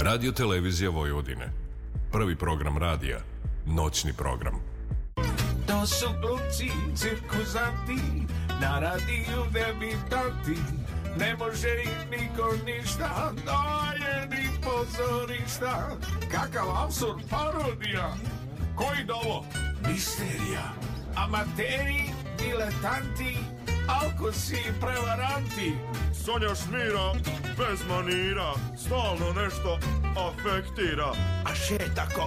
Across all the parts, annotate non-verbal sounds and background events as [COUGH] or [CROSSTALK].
Radio Televizija Vojvodine. Prvi program radija. Noćni program. To su glumci, cirkuzanti, na radiju debitanti. Ne može im niko ništa, daje ni pozorišta. Kakav absurd parodija, koji da ovo? Misterija, amateri, diletanti, alkosi i prevaranti. Sonja Šmira, bez manira, stalno nešto afektira. A še tako,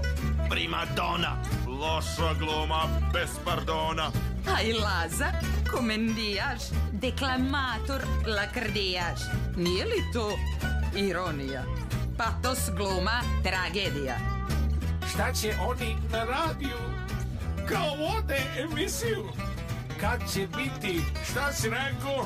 prima dona. Loša gluma, bez pardona. Aj Laza, komendijaš, deklamator, lakrdijaš. Nije li to ironija? Patos gluma, tragedija. Šta će oni na radiju? Kao vode emisiju. Kad će biti, šta si rekao?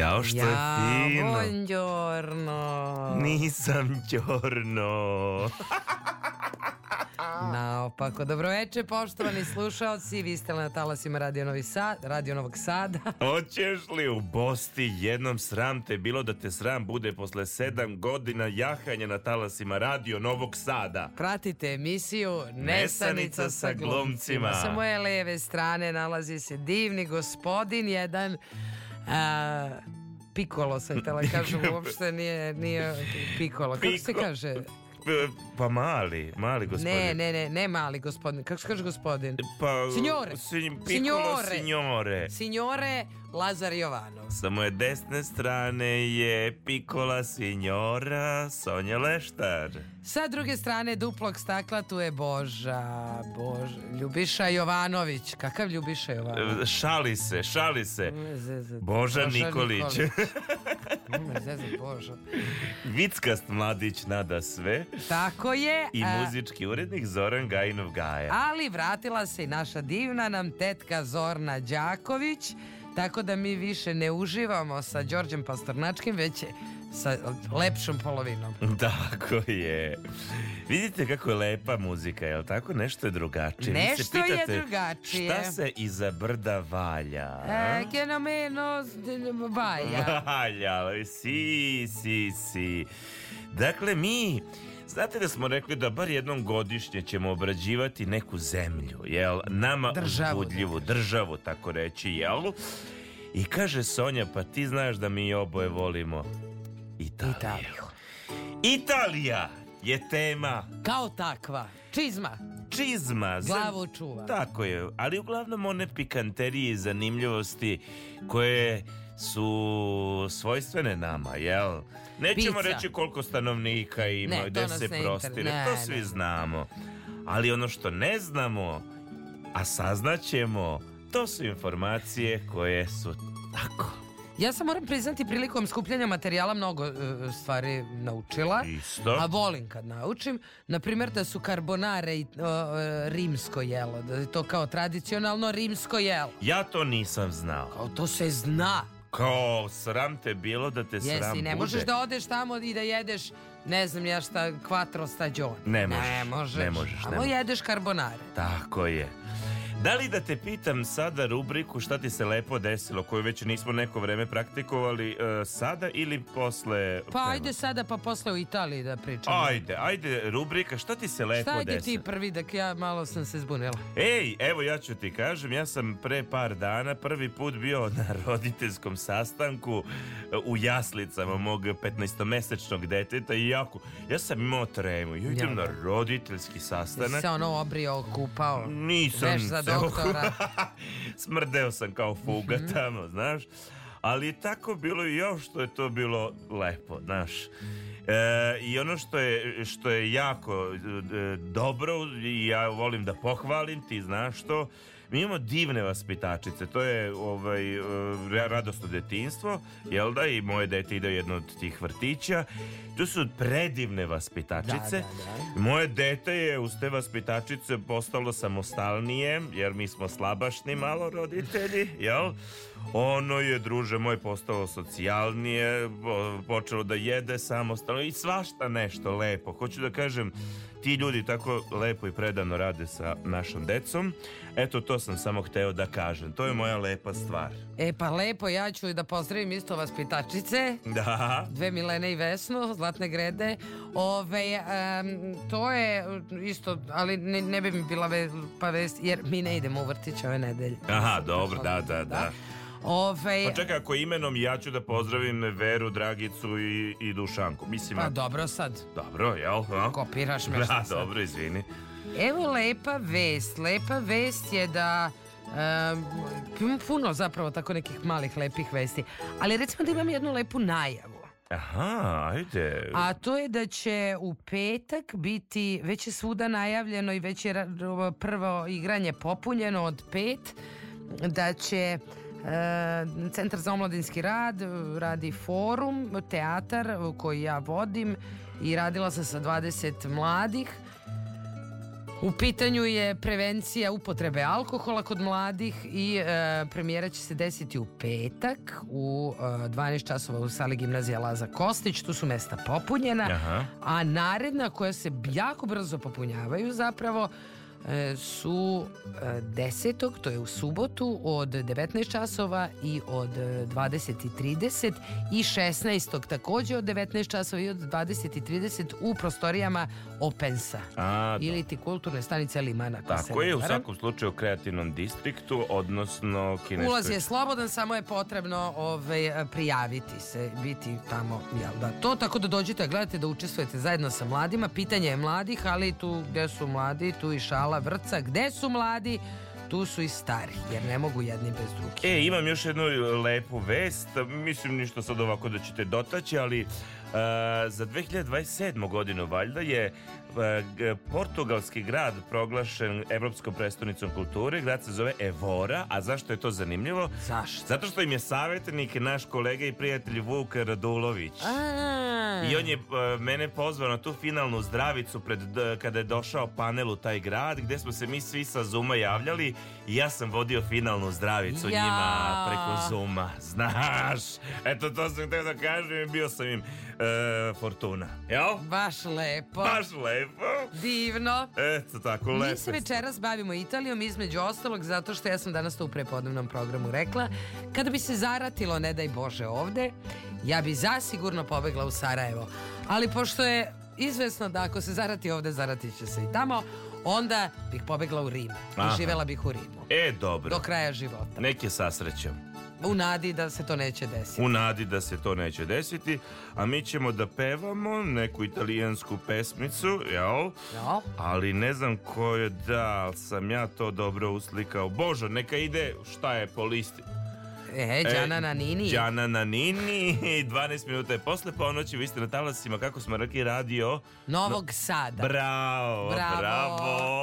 Jao što je Ja, fino. buongiorno. Nisam ćorno. [LAUGHS] Naopako, dobroveče, poštovani slušaoci, vi ste na talasima Radio Novi Sad, Radio Novog Sada. [LAUGHS] Hoćeš li u Bosti jednom sram te bilo da te sram bude posle sedam godina jahanja na talasima Radio Novog Sada? Pratite emisiju Nesanica sa glumcima. Sa moje leve strane nalazi se divni gospodin, jedan a, pikolo sam htjela kažem, uopšte nije, nije pikolo. Kako se kaže? Pa mali, mali gospodin. Ne, ne, ne, ne mali gospodin. Kako se kaže gospodin? Pa, Signore. Sin, piccolo Signore. signore. Signore Lazar Jovanov. Sa moje desne strane je Pikola signora Sonja Leštar. Sa druge strane duplog stakla tu je Boža, Boža, Ljubiša Jovanović. Kakav Ljubiša Jovanović? E, Šali se, šali se. Zezat. Boža Nikolić. [LAUGHS] Zezat, Boža. Vickast mladić nada sve. Tako je. I a, muzički urednik Zoran Gajinov Gaja. ali vratila se i naša divna nam tetka Zorna Đaković, tako da mi više ne uživamo sa Đorđem Pastornačkim, već sa lepšom polovinom. [LAUGHS] Tako je. Vidite kako je lepa muzika, jel tako? Nešto je drugačije. Vi se Nešto je pitate drugačije. Šta se iza brda valja? E, che no meno vaja. Valja, [LAUGHS] si, si, si. Dakle, mi... Znate da smo rekli da bar jednom godišnje ćemo obrađivati neku zemlju, jel? Nama Državu, uzbudljivu državu, tako reći, jel? I kaže Sonja, pa ti znaš da mi oboje volimo Italiju. Italiju. Italija je tema Kao takva. Čizma. Čizma. Glavu čuva. Tako je, ali uglavnom one pikanterije i zanimljivosti koje su svojstvene nama, jel? Nećemo Pizza. reći koliko stanovnika ima, Ne, gde se ne prostire, ne, to ne. svi znamo. Ali ono što ne znamo, a saznaćemo, to su informacije koje su tako. Ja sam moram priznati prilikom skupljanja materijala mnogo e, stvari naučila. Isto. A volim kad naučim. Naprimjer da su karbonare i e, rimsko jelo. Da je to kao tradicionalno rimsko jelo. Ja to nisam znao. Kao to se zna. Kao sram te bilo da te sram Jesi, ne bude. možeš da odeš tamo i da jedeš, ne znam ja šta, quattro stagioni. Ne možeš, Ne možeš. ne možeš, ne Samo možeš. jedeš karbonare. Tako je. Da li da te pitam sada rubriku šta ti se lepo desilo, koju već nismo neko vreme praktikovali, e, sada ili posle? Pa prema? ajde sada pa posle u Italiji da pričamo. Ajde, ajde, rubrika, šta ti se lepo Šta ajde desilo? ti prvi, da ja malo sam se zbunila. Ej, evo ja ću ti kažem, ja sam pre par dana prvi put bio na [LAUGHS] roditeljskom sastanku e, u jaslicama mog 15-mesečnog deteta i jako, ja sam imao tremu, ja idem Ja, na da. roditeljski sastanak. se ono obrio, kupao. Nisam Veš za se- doktora. [LAUGHS] Smrdeo sam kao fuga Mhm. tamo, znaš. Ali je tako bilo i još što je to bilo lepo, znaš. E, I ono što je, što je jako e, dobro i ja volim da pohvalim, ti znaš to, mi imamo divne vaspitačice, to je ovaj, e, radosno detinstvo, jel da, i moje dete ide u jedno od tih vrtića. To su predivne vaspitačice. Da, da, Moje dete je uz te vaspitačice postalo samostalnije, jer mi smo slabašni malo roditelji, jel? Ono je, druže moj, postalo socijalnije, po- počelo da jede samostalno i svašta nešto lepo. Hoću da kažem, ti ljudi tako lepo i predano rade sa našom decom. Eto, to sam samo hteo da kažem. To je moja lepa stvar. E pa lepo, ja ću i da pozdravim isto vaspitačice. Da. Dve Milene i Vesnu, Zlatne grede. Ove, em, to je isto, ali ne, ne bi mi bila ve, pa vest, jer mi ne idemo u vrtić ove nedelje. Aha, dobro, da, da, da. Ove, Pa čekaj, ako imenom ja ću da pozdravim Veru, Dragicu i, i Dušanku. Mislim, pa dobro sad, dobro, jel? a? kopiraš me Da, šta sad. dobro, izvini. Evo lepa vest. Lepa vest je da imam puno zapravo tako nekih malih lepih vesti. Ali recimo da imam jednu lepu najavu. Aha, ajde. A to je da će u petak biti, već je svuda najavljeno i već je prvo igranje popunjeno od pet, da će Centar za omladinski rad radi forum, teatar koji ja vodim i radila sam sa 20 mladih. U pitanju je prevencija upotrebe alkohola kod mladih i e, premijera će se desiti u petak u e, 12 časova u sali gimnazija Laza Kostić, tu su mesta popunjena, Aha. a naredna koja se jako brzo popunjavaju zapravo e, su e, 10. to je u subotu od 19 časova i od e, 20.30 i 16. takođe od 19 časova i od 20.30 u prostorijama Opensa A, ili ti kulturne stanice Limana. Tako je, u svakom slučaju u kreativnom distriktu, odnosno kineskoj... Ulaz je slobodan, samo je potrebno ovaj, prijaviti se, biti tamo, jel da, to tako da dođete, gledate da učestvujete zajedno sa mladima, pitanje je mladih, ali tu gde su mladi, tu i šala vrca, gde su mladi, tu su i stari, jer ne mogu jedni bez drugih. E, imam još jednu lepu vest, mislim ništa sad ovako da ćete dotaći, ali e, za 2027. godinu valjda je e, portugalski grad proglašen Evropskom prestonicom kulture, grad se zove Evora, a zašto je to zanimljivo? Zašto? Zato što im je savjetnik naš kolega i prijatelj Vuk Radulović. A, I on je e, mene pozvao na tu finalnu zdravicu pred, kada je došao panel u taj grad gde smo se mi svi sa Zuma javljali i ja sam vodio finalnu zdravicu Ja. njima preko Zuma. [LAUGHS] Znaš, eto to sam htio da kažem i bio sam im e, fortuna. Jel? baš lepo, Baš lepo. Divno. Eto tako, lepo. Mi se večeras bavimo Italijom između ostalog zato što ja sam danas to u prepodnevnom programu rekla. Kada bi se zaratilo, ne daj Bože, ovde, ja bi zasigurno pobegla u Sarajevo. Ali pošto je izvesno da ako se zarati ovde, zaratit će se i tamo, onda bih pobegla u Rim. I živela bih u Rimu. E, dobro. Do kraja života. Neke sasrećem. U nadi da se to neće desiti. u nadi da se to neće desiti, a mi ćemo da pevamo neku italijansku pesmicu, jel? No? Ali ne znam ko je da, ali sam ja to dobro uslikao. Bože, neka ide šta je po listi. E, Đana na Nini. Đana na Nini, 12 minuta je posle ponoći, vi ste na talasima, kako smo rekli, radio. Novog Sada. Bravo, Bravo. bravo.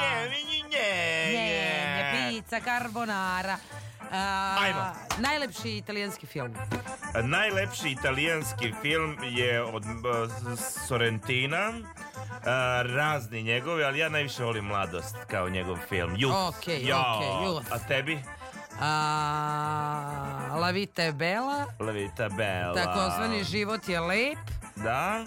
Pizza, carbonara. A, Ajmo. najlepši italijanski film. Najlepši italijanski film je od uh, Sorrentina. Uh, razni njegovi, ali ja najviše volim Mladost kao njegov film. Youth. Okej, Jao. okej, Youth. A tebi? A, La vita je bela, La vita bella. takozvani život je lep. Da?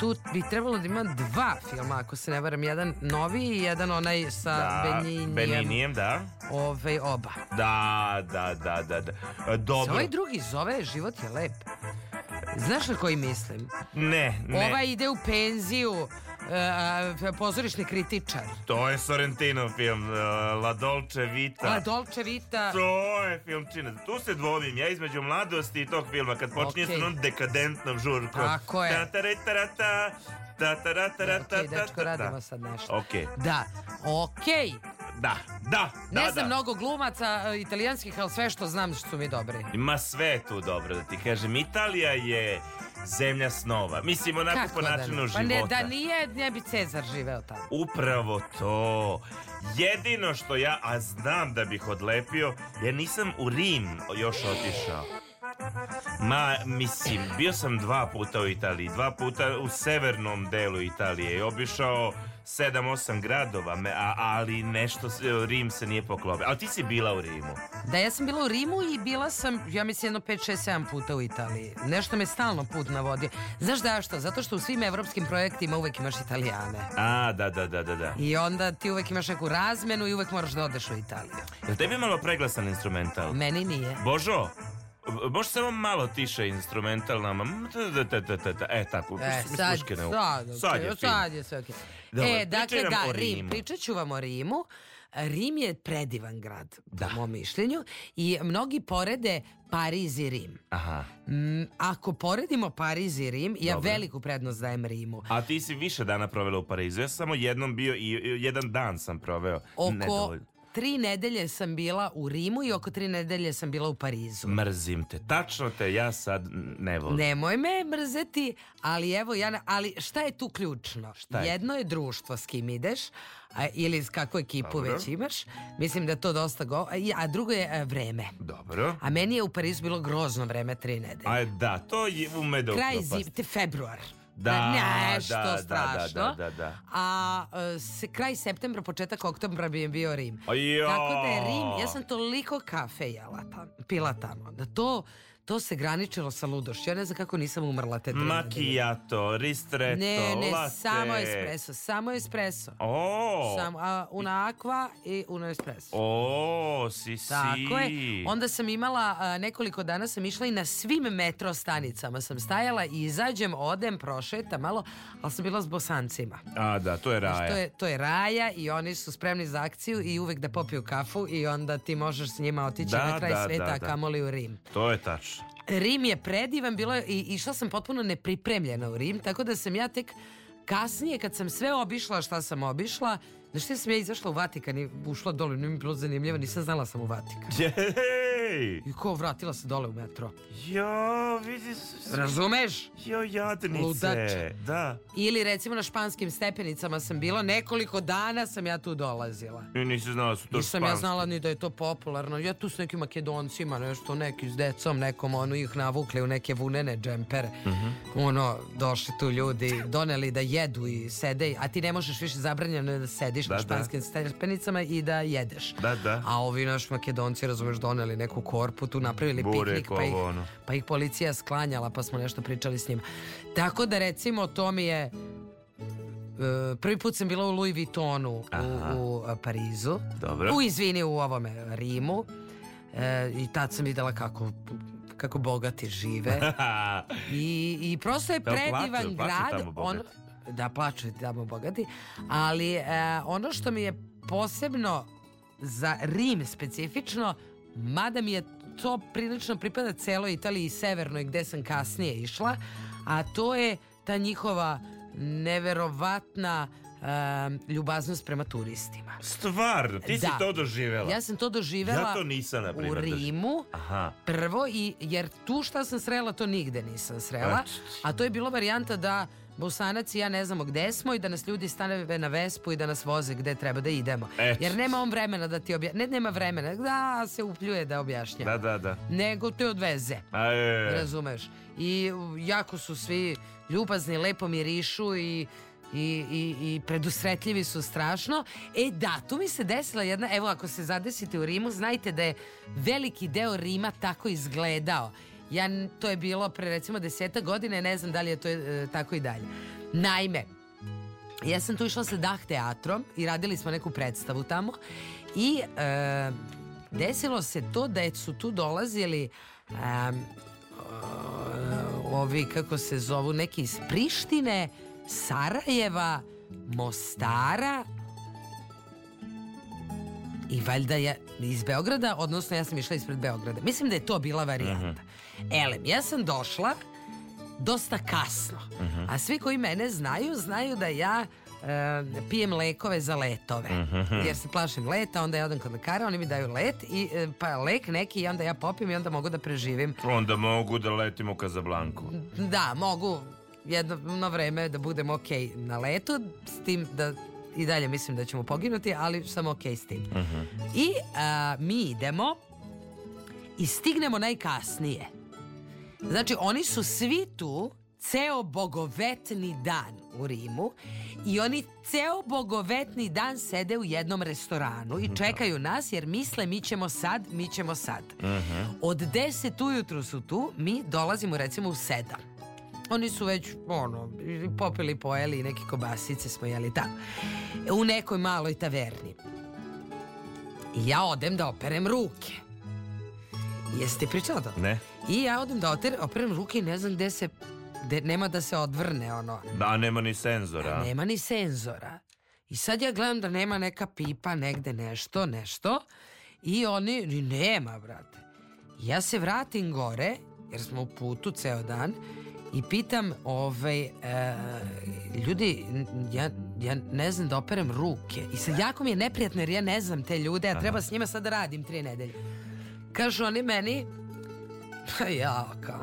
Tu bi trebalo da ima dva filma, ako se ne varam. Jedan novi i jedan onaj sa Da, Beninijem. Beninijem, da. Ove, oba. Da, da, da, da, da. E, Se Dobro. ovaj drugi zove Život je lep. Znaš na koji mislim? Ne, ne. Ova ide u penziju, e, pozorišni kritičar. To je Sorrentinov film, uh, La Dolce Vita. La Dolce Vita. To je filmčina. Tu se dvomim ja između mladosti i tog filma kad počinje Okej. sa onom dekadentnom žurkom. Tako je. Ta-ta-re-ta-ra-ta, ta-ta-ra-ta-ra-ta, Okej, dečko, ta-ta-ta. radimo sad nešto. Okej, Da, okej. da, da, Ne da, znam da. mnogo glumaca e, italijanskih, ali sve što znam što su mi dobri. Ima sve tu dobro da ti kažem. Italija je zemlja snova. Mislim, onako po da načinu ne? Pa ne, života. da nije, ne bi Cezar živeo tamo. Upravo to. Jedino što ja, a znam da bih odlepio, ja nisam u Rim još otišao. Ma, mislim, bio sam dva puta u Italiji, dva puta u severnom delu Italije i obišao sedam, osam gradova, me, a, ali nešto, se- Rim se nije poklopio. Ali ti si bila u Rimu. Da, ja sam bila u Rimu i bila sam, ja mislim, jedno 5, 6, 7 puta u Italiji. Nešto me stalno put navodio. Znaš zašto? Zato što u svim evropskim projektima uvek imaš Italijane. A, da, da, da, da, da. I onda ti uvek imaš neku razmenu i uvek moraš da odeš u Italiju. Jel tebi malo preglasan instrumental? Meni nije. Božo, Može samo malo tiše instrumental nama. Ta, ta, ta, ta, ta, ta. E, tako. E, sad, sad, Sad je sad je sve okej. Dobro, E, dakle, da, Rim. Pričat ću vam o Rimu. Rim je predivan grad, Da. po mom mišljenju, i mnogi porede Pariz i Rim. Aha. Mm, ako poredimo Pariz i Rim, ja Dobro. veliku prednost dajem Rimu. A ti si više dana provela u Parizu. Ja sam samo jednom bio i i jedan dan sam proveo. Oko Nedovoljno. Tri nedelje sam bila u Rimu i oko tri nedelje sam bila u Parizu. Mrzim te. Tačno te ja sad ne volim. Nemoj me mrzeti, ali evo ja, ali šta je tu ključno? Šta je? Jedno je društvo s kim ideš, a, ili s kakvu ekipu Dobro. već imaš. Mislim da to dosta go, a, a drugo je e, vreme. Dobro. A meni je u Parizu bilo grozno vreme tri nedelje. A da, to je ume da Kraj zim, te februar. Da, nešto da, da, strašno. da, da, da. A e, se, kraj septembra, početak oktobra bi je bio Rim. A jao. Tako da je Rim, ja sam toliko kafe jela tam, pila tamo, da to, to se graničilo sa ludošću. Ja ne znam kako nisam umrla te nedelje. Macchiato, ristretto, Ne, ne, latte. samo espresso, samo espresso. O, Samo, a, una aqua i una espresso. o, si, si. Tako je. Onda sam imala, a, nekoliko dana sam išla i na svim metro stanicama sam stajala i izađem, odem, prošetam malo, ali sam bila s bosancima. A, da, to je raja. To je, to je raja i oni su spremni za akciju i uvek da popiju kafu i onda ti možeš s njima otići Da, na kraj da, sveta, da, da. kamoli u Rim. To je tačno. Rim je predivan, bilo je, i išla sam potpuno nepripremljena u Rim, tako da sam ja tek kasnije, kad sam sve obišla šta sam obišla, znaš šta sam ja izašla u Vatikan i ušla dole, nije mi bilo zanimljivo, nisam znala sam u Vatikan. [LAUGHS] I ko vratila se dole u metro. Jo, vidi... s- Razumeš? Jo, jadnice. Ludače. Da. Ili recimo na španskim stepenicama sam bila, nekoliko dana sam ja tu dolazila. I nisi znala da su to Nisam ja znala ni da je to popularno. Ja tu s nekim makedoncima, nešto, neki s decom, nekom, ono, ih navukli u neke vunene džempere. Mhm. Ono, došli tu ljudi, doneli da jedu i sede, a ti ne možeš više zabranjeno je da sediš Da, na da. španskim stepenicama i da jedeš. Da, da. A ovi naš makedonci, razumeš, doneli neku korpu, tu napravili Burek, piknik, pa ih, ono. pa ih policija sklanjala, pa smo nešto pričali s njima. Tako da, recimo, to mi je... e, prvi put sam bila u Louis Vuittonu u, u e, Parizu. Dobro. U, izvini, u ovome Rimu. E, I tad sam videla kako kako bogati žive. [LAUGHS] I, i prosto je Da, predivan plaču grad. tamo On. Da, plaču tamo bogati. Ali e, ono što mi je posebno za Rim specifično, mada mi je to prilično pripada celoj Italiji i severnoj gde sam kasnije išla, a to je ta njihova neverovatna e, ljubaznost prema turistima. Stvarno, ti si Da. to doživjela. Ja sam to doživjela Ja to nisam, na u primjer, doživjela. Rimu. Aha. Prvo, i, jer tu šta sam srela, to nigde nisam srela. A to je bilo varijanta da Bosanac i ja ne znamo gde smo i da nas ljudi stane na Vespu i da nas voze gde treba da idemo. Eto. Jer nema on vremena da ti obja... Ne, nema vremena, da se upljuje da objašnja. Da, da, da. Nego te odveze. A, e, Razumeš? I jako su svi ljubazni, lepo mirišu i i, i, i predusretljivi su strašno. E da, tu mi se desila jedna, evo ako se zadesite u Rimu, znajte da je veliki deo Rima tako izgledao. Ja, to je bilo pre recimo deseta godine, ne znam da li je to e, tako i dalje. Naime, ja sam tu išla sa Dah teatrom i radili smo neku predstavu tamo i e, desilo se to da su tu dolazili o- ovi kako se zovu neki iz Prištine, Sarajeva, Mostara i valjda je iz Beograda, odnosno ja sam išla ispred Beograda. Mislim da je to bila varijanta. Elem, ja sam došla dosta kasno. A svi koji mene znaju, znaju da ja e, pijem lekove za letove. Jer se plašim leta, onda ja odem kod lekara, oni mi daju let, i, e, pa lek neki i onda ja popijem i onda mogu da preživim. Onda mogu da letimo u Kazablanku. Da, mogu jedno vreme da budem ok na letu, s tim da i dalje mislim da ćemo poginuti, ali sam ok s tim. I a, mi idemo i stignemo najkasnije. Znači, oni su svi tu ceo bogovetni dan u Rimu i oni ceo bogovetni dan sede u jednom restoranu i čekaju nas jer misle mi ćemo sad, mi ćemo sad. Od 10 ujutru su tu, mi dolazimo recimo u 7. Oni su već, ono, popili, pojeli i neke kobasice smo jeli tamo. U nekoj maloj taverni. I ja odem da operem ruke. Jeste pričala to? Ne? I ja odem da oter, operem ruke i ne znam gde se, gde nema da se odvrne ono. Da, nema ni senzora. Nema ni senzora. I sad ja gledam da nema neka pipa negde nešto, nešto. I oni, nema, brate. Ja se vratim gore, jer smo u putu ceo dan, i pitam, ovaj, e, ljudi, ja, ja ne znam da operem ruke. I sad jako mi je neprijatno jer ja ne znam te ljude, a treba s njima sad da radim tri nedelje. Kažu oni meni, pa ja, kao,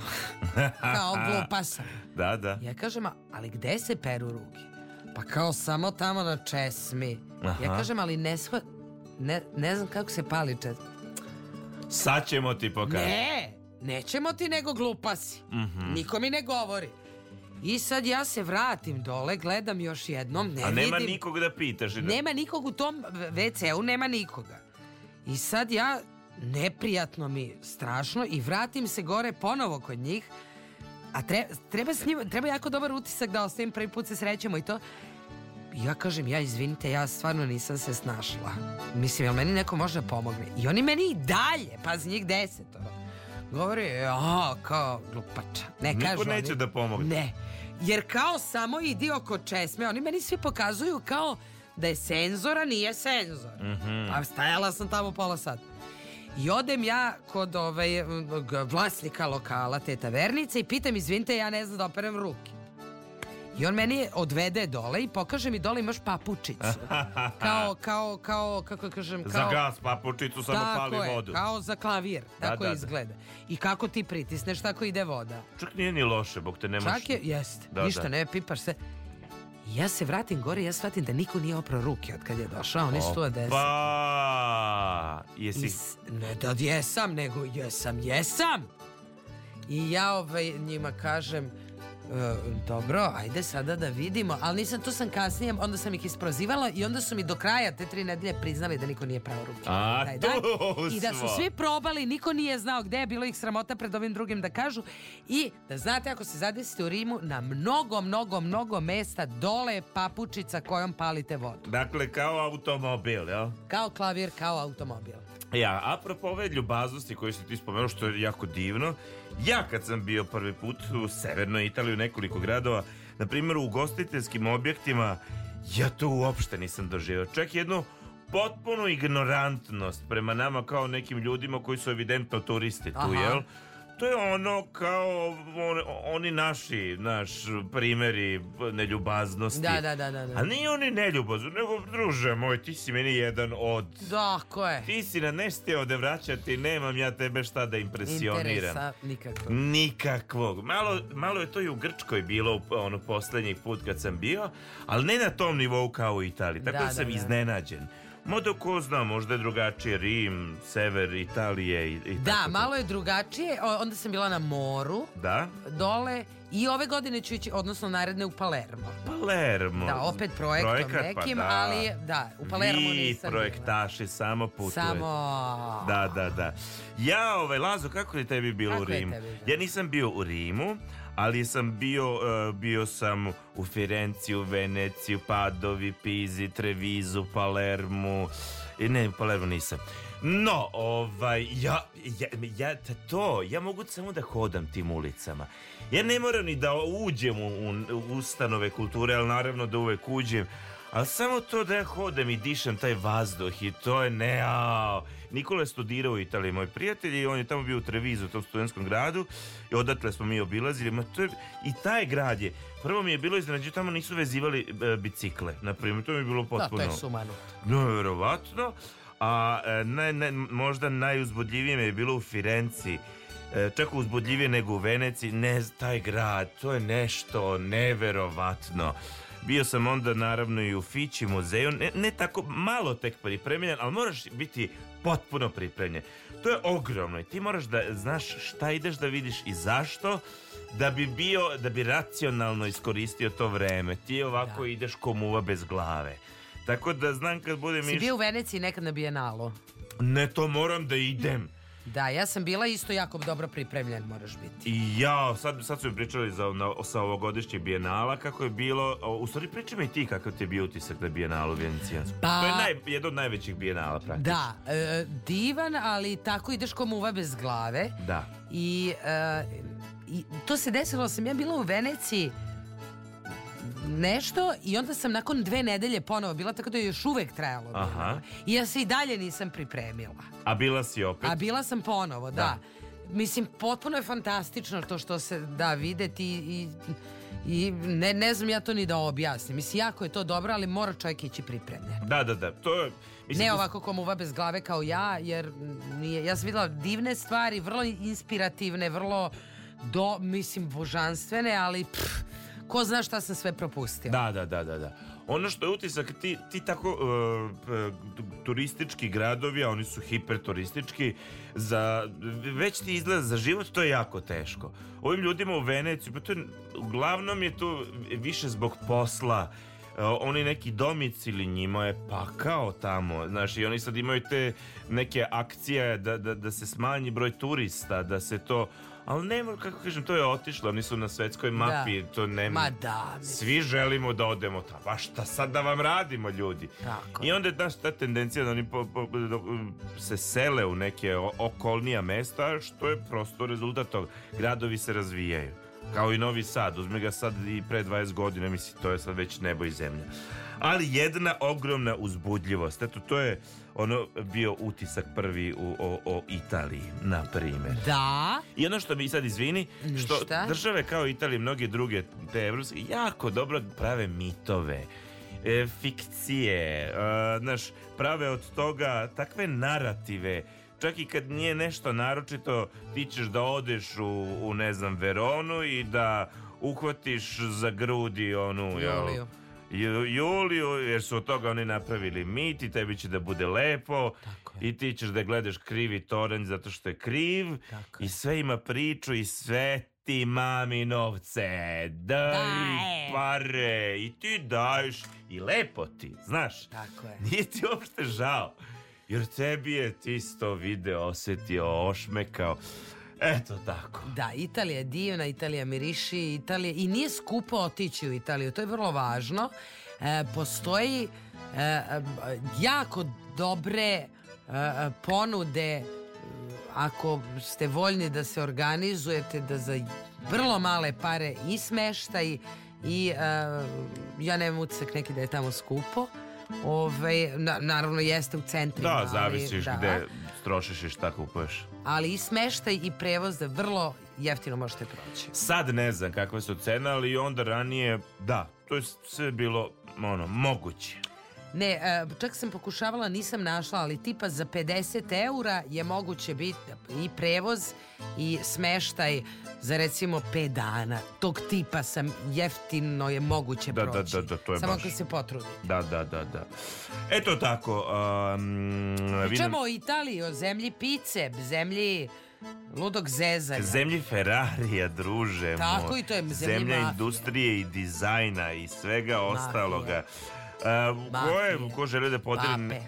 [LAUGHS] kao glupa sam. Da, da. Ja kažem, "A- ali gde se peru ruke? Pa kao samo tamo na česmi. Ja Aha. kažem, ali ne shva... Ne, ne znam kako se pali česma. Sad ćemo ti pokazati. Ne, nećemo ti nego glupa si. Mhm. Niko mi ne govori. I sad ja se vratim dole, gledam još jednom, ne A nema vidim. nikog da pitaš. Da... Nema nikog u tom WC-u, nema nikoga. I sad ja, neprijatno mi, strašno, i vratim se gore ponovo kod njih, a tre- treba, s njima, treba jako dobar utisak da ostavim, prvi put se srećemo i to. Ja kažem, ja izvinite, ja stvarno nisam se snašla. Mislim, jel meni neko može da pomogne? I oni meni i dalje, pazi njih desetoro. Govori, a, kao glupača. Ne, Niko kažu neće oni, da pomogne. Ne, jer kao samo idi oko česme, oni meni svi pokazuju kao da je senzora, nije senzor. Mhm. Pa stajala sam tamo pola sata. I odem ja kod ovaj, vlasnika lokala te tavernice i pitam, izvinite, ja ne znam da operem ruke. I on meni odvede dole i pokaže mi dole imaš papučicu. [LAUGHS] Kao, kao, kao, kako kažem, kao... Za gas papučicu samo tako pali je, vodu. kao za klavir, Da, tako da, da. izgleda. I kako ti pritisneš, tako ide voda. Čak nije ni loše, bog te nemaš... Čak je, jeste, Da, ništa da. ne, pipaš se. Ja se vratim gore ja shvatim da niko nije oprao ruke od kad je došao, oni su deset. Pa, jesi... S- ne da jesam, nego jesam, jesam. I ja ovaj, njima kažem, "E, dobro, ajde sada da vidimo, ali nisam, to sam kasnije, onda sam ih isprozivala i onda su mi do kraja te tri nedelje priznali da niko nije pravo ruke. A, taj dan. I da su svi probali, niko nije znao gde je, bilo ih sramota pred ovim drugim da kažu. I da znate, ako se zadesite u Rimu, na mnogo, mnogo, mnogo mesta dole je papučica kojom palite vodu. Dakle, kao automobil, jel? Kao klavir, kao automobil. Ja, apropo ove ljubaznosti koje si ti spomenuo, što je jako divno, ja kad sam bio prvi put u severnoj Italiji u nekoliko gradova, na primjer u ugostiteljskim objektima, ja to uopšte nisam doživio. Čak jednu potpunu ignorantnost prema nama kao nekim ljudima koji su evidentno turisti tu, Aha. jel? To je ono kao on- oni naši, naš primjeri neljubaznosti. Da, da, da, da. da. A nije oni neljubazni, nego druže moj, ti si meni jedan od... Tako je. Ti si na nešto ovde vraćati, nemam ja tebe šta da impresioniram. Interesa nikako. Nikakvog. Malo, malo je to i u Grčkoj bilo ono posljednji put kad sam bio, ali ne na tom nivou kao u Italiji. Tako da, Da, da, sam da. iznenađen. Moda ko zna, možda je drugačije Rim, sever Italije i, i Da, tako malo je drugačije. O, Onda sam bila na moru, Da? dole i ove godine ću ići, odnosno naredne u Palermo. Palermo. Da, opet projektom Projekat, pa nekim, da. ali da, u Palermo Vi nisam bila. projektaši samo putujete. Samo... Da, da, da. Ja, ovaj, Lazo, kako je tebi bilo Kako u je Rimu? tebi, da? Ja nisam bio u Rimu, ali sam bio, e, bio sam u Firenci, u Veneciju, Padovi, Pizi, Trevizu, Palermu. I ne, u Palermu nisam. No, ovaj, ja, ja, ja, to, ja mogu samo da hodam tim ulicama. Ja ne moram ni da uđem u, u ustanove kulture, ali naravno da uvek uđem. Ali samo to da ja hodam i dišem taj vazduh i to je ne, ao. Nikola je studirao u Italiji, moj prijatelj, i on je tamo bio u Trevizu, u tom studentskom gradu, i odatle smo mi obilazili. Ma to je, I taj grad je, prvo mi je bilo iznenađenje, tamo nisu vezivali e, bicikle, na primjer, to mi je bilo Da, potpuno... to je sumanut. Nevjerovatno. A e, naj, naj, možda najuzbudljivije mi je bilo u Firenci. E, čak uzbudljivije nego u Veneciji. Ne, taj grad, to je nešto neverovatno. Bio sam onda naravno i u Fići muzeju, ne, ne tako malo tek pripremljen, ali moraš biti potpuno pripremljen. To je ogromno i ti moraš da znaš šta ideš da vidiš i zašto da bi bio, da bi racionalno iskoristio to vreme. Ti ovako ideš ko muva bez glave. Tako da znam kad budem Si iš... bio u Veneciji nekad na Bijenalu? Ne, to moram da idem. Da, ja sam bila isto jako dobro pripremljen, moraš biti. I ja, sad, sad su mi pričali za, na, sa ovogodišnjeg bijenala, kako je bilo, o, u stvari pričaj mi ti kakav ti je bio utisak na bijenalu venecijansku. Pa- To je naj, jedan od najvećih bijenala, praktično. Da, e, divan, ali tako ideš ko muva bez glave. Da. I, e, i to se desilo, sam ja bila u Veneciji nešto i onda sam nakon dve nedelje ponovo bila, tako da je još uvek trajalo. Aha. I ja se i dalje nisam pripremila. A bila si opet? A bila sam ponovo, da. Da. Mislim, potpuno je fantastično to što se da videti i, i ne, ne znam ja to ni da objasnim. Mislim, jako je to dobro, ali mora čovjek ići pripremljen. Da, da, da. To je... Ne ovako ko muva bez glave kao ja, jer nije, ja sam vidjela divne stvari, vrlo inspirativne, vrlo do, mislim, božanstvene, ali pff, ko zna šta sam sve propustila. Da, da, da, da, da. Ono što je utisak, ti, ti tako uh, turistički gradovi, a oni su hiperturistički, za, već ti izgleda za život, to je jako teško. Ovim ljudima u Veneciju, pa to je, uglavnom je to više zbog posla, Uh, oni neki domicili njima je pakao tamo, znaš, i oni sad imaju te neke akcije da, da, da se smanji broj turista, da se to, ali nema, kako kažem, to je otišlo, oni su na svetskoj mapi, to nema. Ma da, mislim. Svi želimo da odemo tamo. Pa šta sad da vam radimo, ljudi? Tako I onda je ta, ta tendencija da oni po- po- da, se sele u neke okolnija mesta, što je prosto rezultat toga. Gradovi se razvijaju. Kao i Novi Sad, uzme ga sad i pre 20 godina, mislim, to je sad već nebo i zemlja. Ali jedna ogromna uzbudljivost, eto, to je ono bio utisak prvi u, o, o Italiji, na primjer. Da. I ono što mi sad izvini, što Ništa. države kao Italija i mnoge druge te evropske jako dobro prave mitove. e, fikcije, e, znaš, prave od toga takve narative. Čak i kad nije nešto naročito, ti ćeš da odeš u, u ne znam, Veronu i da uhvatiš za grudi onu, jel, Juliju. Ju- Juliju, jer su od toga oni napravili mit i tebi će da bude lepo i ti ćeš da gledaš krivi toranj zato što je kriv i sve ima priču i sve ti mami novce, daj Daje. pare i ti daješ i lepo ti, znaš. Tako je. Nije ti uopšte žao. Jer tebi je ti sto video osjetio, ošmekao. Eto tako. Da, Italija je divna, Italija miriši, Italija i nije skupo otići u Italiju, to je vrlo važno. E, postoji e, e, jako dobre e, ponude e, ako ste voljni da se organizujete da za vrlo male pare i smeštaj i e, ja nemam utisak neki da je tamo skupo. Ove, na- naravno jeste u centrima. Da, ali- zavisiš da. gde trošiš i šta kupuješ. Ali i smeštaj i prevoz da vrlo jeftino možete proći. Sad ne znam kakve su cene, ali onda ranije, da, to je sve bilo ono, moguće. Ne, e, čak sam pokušavala, nisam našla, ali tipa za 50 eura je moguće biti i prevoz i smeštaj za recimo 5 dana. Tog tipa sam jeftino je moguće Da, da, proći. da, da, to je Samo baš- ako se potrudi. Da, da, da, da. Eto tako. Um, Pričamo o Italiji, o zemlji pice, zemlji ludog zezanja. Zemlji Ferrarija, druže Tako moj. i to je, zemlji Zemlja industrije i dizajna i svega ostaloga. Uh, ko, je, ko želi da podeli... Pape.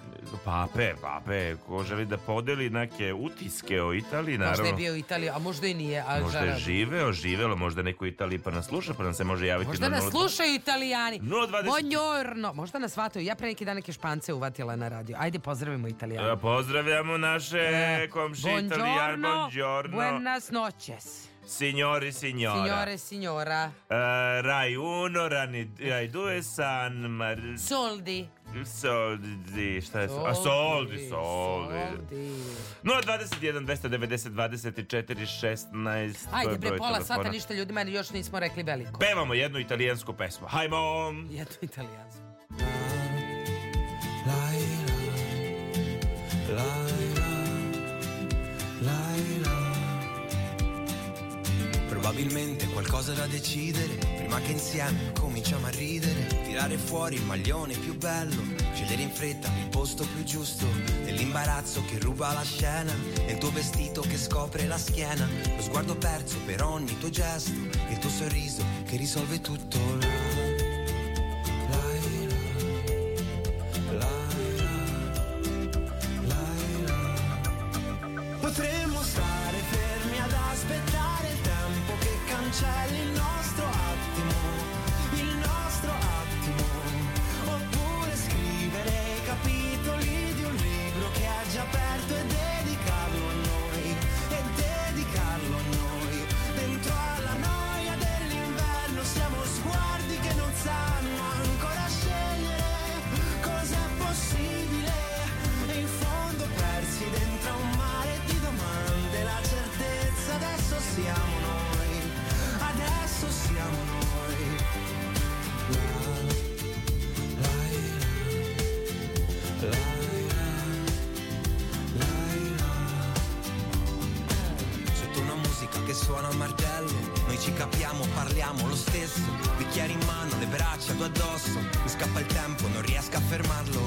Pape, pape. Ko želi da podeli neke utiske o Italiji, naravno. Možda je bio u Italiji, a možda i nije. A Možda je živeo, živelo, možda neko Italiji pa nas sluša, pa nam se može javiti Možda na nas 0- slušaju italijani. 020. Buongiorno. Možda nas shvataju. Ja pre neki dan neke špance uvatila na radio. Ajde, pozdravimo italijani. E, Pozdravljamo naše E, komšije italijane. Buongiorno. Buenas noches. Signori, signora. Signore, signora. Eh, Rai 1, Rani, Rai 2, San Mar... Soldi. Soldi, šta je? A, soldi, soldi. soldi. 021 290 24 16 to je Ajde, bre, pola telefona. sata ništa ljudima još nismo rekli veliko. Pevamo jednu italijansku pesmu. Hajmo! Jedno italijansko. Probabilmente qualcosa da decidere Prima che insieme cominciamo a ridere. Tirare fuori il maglione più bello Scegliere in fretta il posto più giusto. Nell'imbarazzo che ruba la scena il tuo vestito che scopre la schiena. Lo sguardo perso per ogni tuo gesto Il tuo sorriso che risolve tutto. La, ci capiamo, parliamo lo stesso. Bicchieri in mano, le braccia tu addosso. Mi scappa il tempo, non riesco a fermarlo.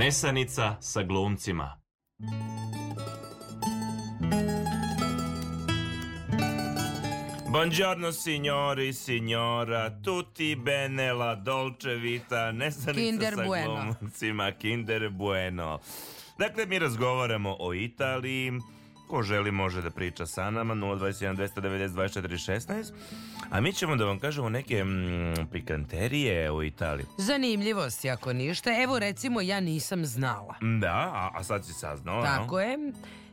Nesanica sa glumcima. Buongiorno signori, signora, tutti bene la dolce vita, nesanica Kinder sa bueno. glumcima, kinder bueno. Dakle, mi razgovaramo o Italiji, ko želi može da priča sa nama, 021 290 24 16, a mi ćemo da vam kažemo neke mm, pikanterije o Italiji. Zanimljivosti ako ništa. Evo recimo ja nisam znala. Da, a, a sad si saznao, Tako no? je.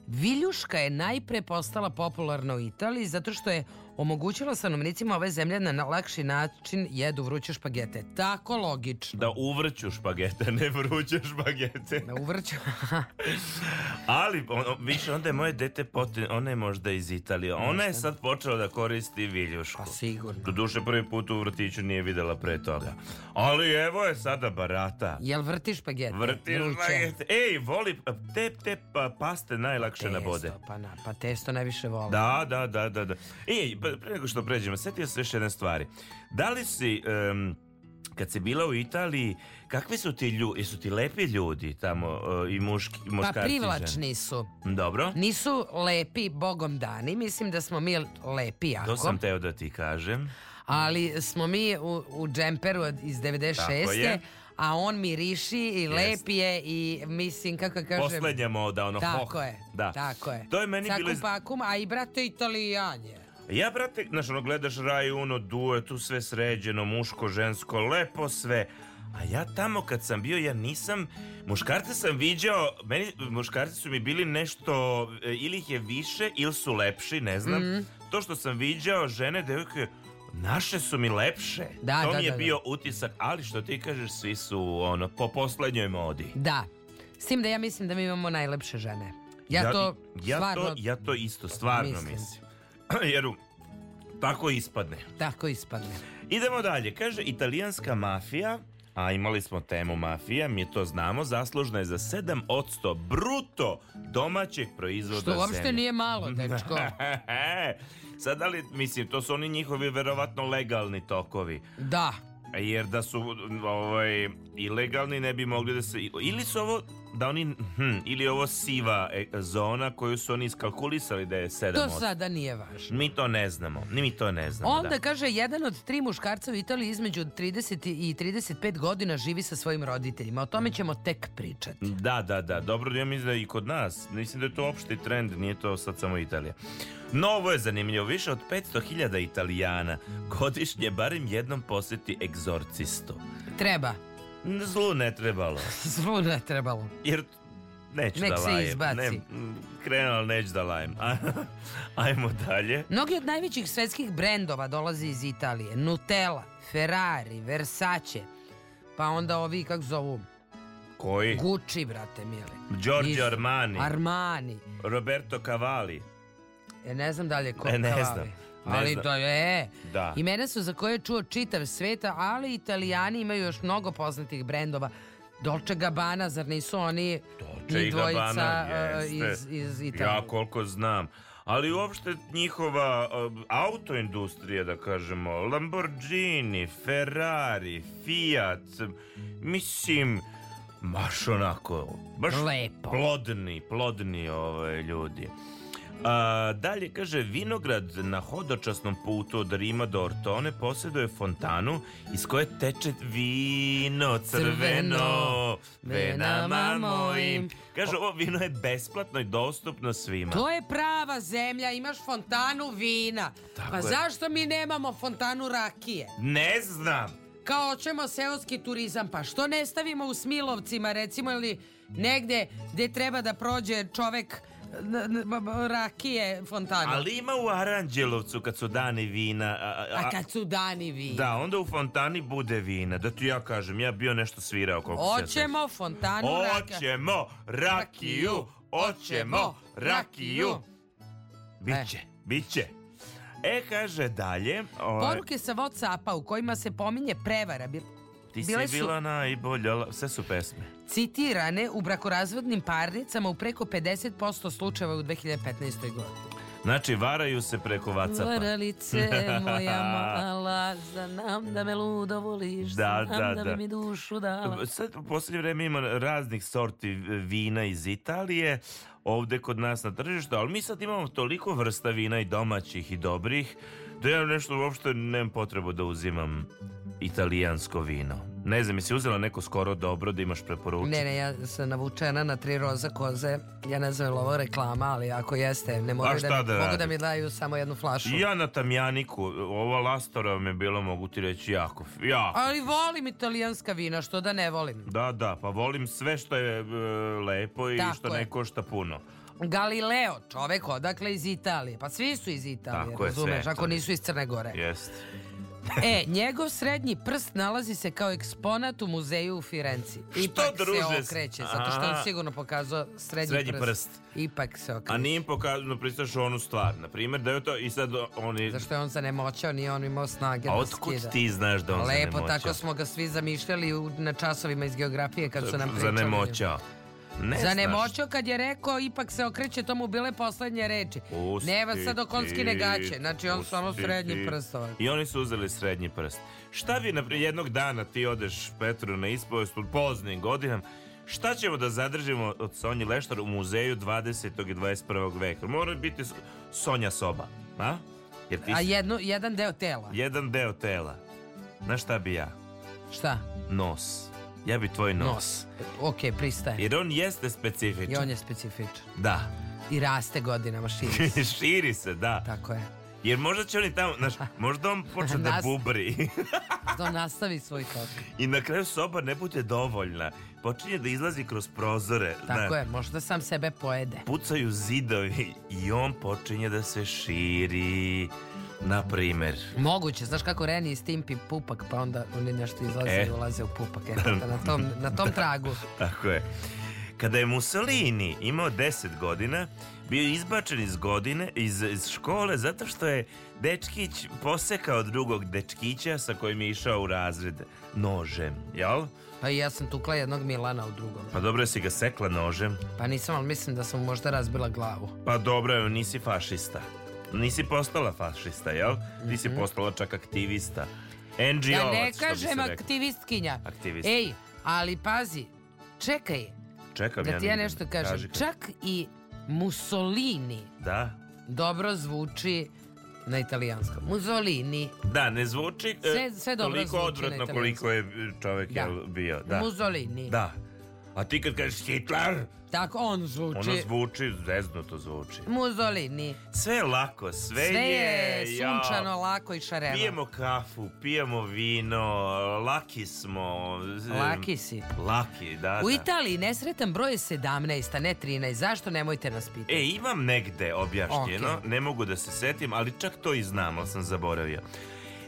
Viljuška je najpre postala popularna u Italiji zato što je omogućila stanovnicima ove zemlje na lakši način jedu vruće špagete. Tako logično. Da uvrću špagete, [LAUGHS] ne vruće špagete. Da uvrću. [LAUGHS] Ali, ono, više, onda je moje dete pote, ona je možda iz Italije. Ona je sad počela da koristi viljušku. Pa sigurno. Doduše, prvi put u vrtiću nije videla pre toga. Ali evo je sada barata. Jel vrti špagete? Vrti špagete. Ej, voli, te, te pa, paste najlakše na bode. Testo, pa, na, pa testo najviše volim. Da, da, da, da, da. Ej, pre nego što pređemo, setio se još jedne stvari. Da li si, em, kad si bila u Italiji, kakvi su ti ljudi, jesu ti lepi ljudi tamo e, i muški, Pa muškarci i žene? privlačni su. Dobro, Nisu lepi bogom dani, mislim da smo mi lepi jako. to sam teo da ti kažem. Ali smo mi u, u džemperu iz 96. Tako je. A on miriši i Jest. lep je i mislim kako kažem... Poslednja moda, ono Tako hoh. je, Da. tako je. To je meni bilo... Iz- pakum, a i brate italijan je. Ja, brate, znaš, ono, gledaš Rai Uno, duo, tu sve sređeno, muško, žensko, lepo sve. A ja tamo kad sam bio, ja nisam... Muškarce sam viđao, meni muškarci su mi bili nešto, e, ili ih je više, ili su lepši, ne znam. Mhm. To što sam viđao, žene, devojke, naše su mi lepše. Da, to da, mi je da, da. bio utisak, ali što ti kažeš, svi su, ono, po poslednjoj modi. Da. S tim da ja mislim da mi imamo najlepše žene. Ja, to ja stvarno to, ja to isto stvarno mislim. mislim. [CLEARS THROAT] Jer tako ispadne. tako ispadne. Idemo dalje. Kaže, italijanska mafija, a imali smo temu mafija, mi to znamo, zaslužna je za 7% bruto domaćeg proizvoda Što uopšte zemlje. nije malo, dečko. [LAUGHS] Sad da li, mislim, to su oni njihovi verovatno legalni tokovi. Da. Jer da su ovaj, ilegalni ne bi mogli da se... Ili su ovo, da oni, hm, ili ovo siva e, zona koju su oni iskalkulisali da je 7%. To sada nije važno. Mi to ne znamo. Ni mi to ne znamo. Onda da. kaže, jedan od tri muškarca u Italiji između 30 i 35 godina živi sa svojim roditeljima. O tome ćemo tek pričati. Da, da, da. Dobro, ja mislim da i kod nas. Mislim da je to opšti trend, nije to sad samo Italija. No, ovo je zanimljivo. Više od 500.000 Italijana godišnje barem jednom posjeti egzorcistu. Treba. Zlu ne trebalo. [LAUGHS] Zlu ne trebalo. Jer neću Nek da se lajem. izbaci. Ne, ali neću da lajem. [LAUGHS] Ajmo dalje. Mnogi od najvećih svetskih brendova dolaze iz Italije. Nutella, Ferrari, Versace, pa onda ovi, kako zovu, Koji? Gucci, brate mili. Giorgio Armani. Armani. Roberto Cavalli. E, ne znam da li je ko E, ne Cavalli. znam, ali znam. to je. Da. Imena su za koje je čuo čitav sveta, ali italijani imaju još mnogo poznatih brendova. Dolce Gabbana, zar nisu oni Dolce i dvojica Gabbana, e, iz, iz Italije? Ja koliko znam. Ali uopšte njihova uh, autoindustrija, da kažemo, Lamborghini, Ferrari, Fiat, mislim, baš onako, baš Lepo. plodni, plodni ovaj, ljudi. A, dalje kaže, vinograd na hodočasnom putu od Rima do Ortone posjeduje fontanu iz koje teče vino crveno venama mojim. Kaže, ovo vino je besplatno i dostupno svima. To je prava zemlja, imaš fontanu vina. Tako pa je. zašto mi nemamo fontanu rakije? Ne znam. Kao hoćemo seoski turizam, pa što ne stavimo u Smilovcima recimo ili negde gde treba da prođe čovek rakije fontanu. Ali ima u Aranđelovcu kad su dani vina. A, A kad su dani vina? Da, onda u fontani bude vina. Da ti ja kažem, ja bio nešto svirao koliko se ja fontanu rakija. Oćemo rakiju, oćemo rakiju. Biće, biće. E, kaže dalje. ovaj, Poruke sa Whatsappa u kojima se pominje prevara ti si bile su bila najbolja, sve su pesme. citirane u brakorazvodnim parnicama u preko 50% slučajeva u 2015. godini. Znači, varaju se preko Whatsappa. Varalice moja [LAUGHS] mala, znam da me ludo voliš, Da, znam da, da, da. bi mi dušu dala. Sad u posljednje vreme ima raznih sorti vina iz Italije ovde kod nas na tržištu, ali mi sad imamo toliko vrsta vina i domaćih i dobrih da ja nešto uopšte nemam potrebu da uzimam italijansko vino. Ne znam, jesi uzela neko skoro dobro da imaš preporučiti? Ne, ne, ja sam navučena na tri roza koze. Ja ne znam je li ovo reklama, ali ako jeste, ne šta da, da mogu da mi daju samo jednu flašu. Ja na Tamjaniku, ova Lastora mi je bilo, mogu ti reći, jako, jako. Ali volim italijanska vina, što da ne volim. Da, da, pa volim sve što je e, lepo i Tako što je. ne košta puno. Galileo, čovek odakle iz Italije. Pa svi su iz Italije, Tako je, razumeš, sve, ako je. nisu iz Crne Gore. Jest. E, njegov srednji prst nalazi se kao eksponat u muzeju u Firenci. Ipak druže, se okreće, zato što je on sigurno pokazao srednji, Srednji prst. prst. Ipak se okreće. A nije im pokazano pristaš onu stvar. Na primjer, da je to i sad oni... Zašto je on zanemoćao, nije on imao snage A da otkud skida. ti znaš da on Lepo, zanemoćao? tako smo ga svi zamišljali na časovima iz geografije kad su nam pričali. Zanemoćao. Ne Zanemoćao kad je rekao ipak se okreće, to mu bile poslednje reči. Pusti Nema sad dok on skine ti, gaće. Znači on samo srednji ti. prst ovaj. I oni su uzeli srednji prst. Šta bi, naprijed, jednog dana ti odeš, Petru, na ispovest u poznim godinama, šta ćemo da zadržimo od Sonji Leštar u muzeju 20. i 21. veka? Mora biti Sonja soba, a? Jer ti A jedno, jedan deo tela. jedan deo tela. Znaš šta bi ja? Šta? Nos. Ja bi tvoj nos. Nos. Ok, pristaje. Jer on jeste specifičan. I on je specifičan. Da. I raste godinama, širi se. [LAUGHS] Širi se, da. Tako je. Jer možda će oni tamo, znaš, možda on počne da bubri [LAUGHS] Da on nastavi svoj tok. i na kraju soba ne bude dovoljna. Počinje da izlazi kroz prozore. Tako znaš. je, možda sam sebe pojede. Pucaju zidovi i on počinje da se širi. Na primer. Moguće, znaš kako Reni i Stimpi pupak, pa onda oni nešto izlaze E. i ulaze u pupak. E, da na, tom, na tom [LAUGHS] tragu. Tako je. Kada je Mussolini imao 10 godina, bio je izbačen iz godine, iz, iz škole, zato što je dečkić posekao drugog dečkića sa kojim je išao u razred nožem, jel? Pa i ja sam tukla jednog Milana u drugom. Pa dobro si ga sekla nožem. Pa nisam, ali mislim da sam možda razbila glavu. Pa dobro, nisi fašista. Nisi postala fašista, jel? Ti si postala čak aktivista. NGO, Ja ne kažem aktivistkinja. Aktivist. Ej, ali pazi, čekaj, Čekam da ti ja nešto kažem. Kaži, kaži. Čak i Mussolini Da. dobro zvuči na italijanskom. Mussolini. Da, ne zvuči e, Sve- sve dobro toliko zvuči odvratno koliko je čovjek Da. bio. Da. Mussolini. Da. A ti kad kažeš Hitler, Tako on zvuči. ono zvuči, zeznuto zvuči. Mussolini. Sve je lako, sve, Sve je ja, sunčano, lako i šareno. Pijemo kafu, pijemo vino, laki smo. Laki si. Laki, da, U da. Italiji nesretan broj je 17, a ne 13. Zašto nemojte nas pitati? E, imam negde objašnjeno, Ok. ne mogu da se setim, ali čak to i znam, ali sam zaboravio.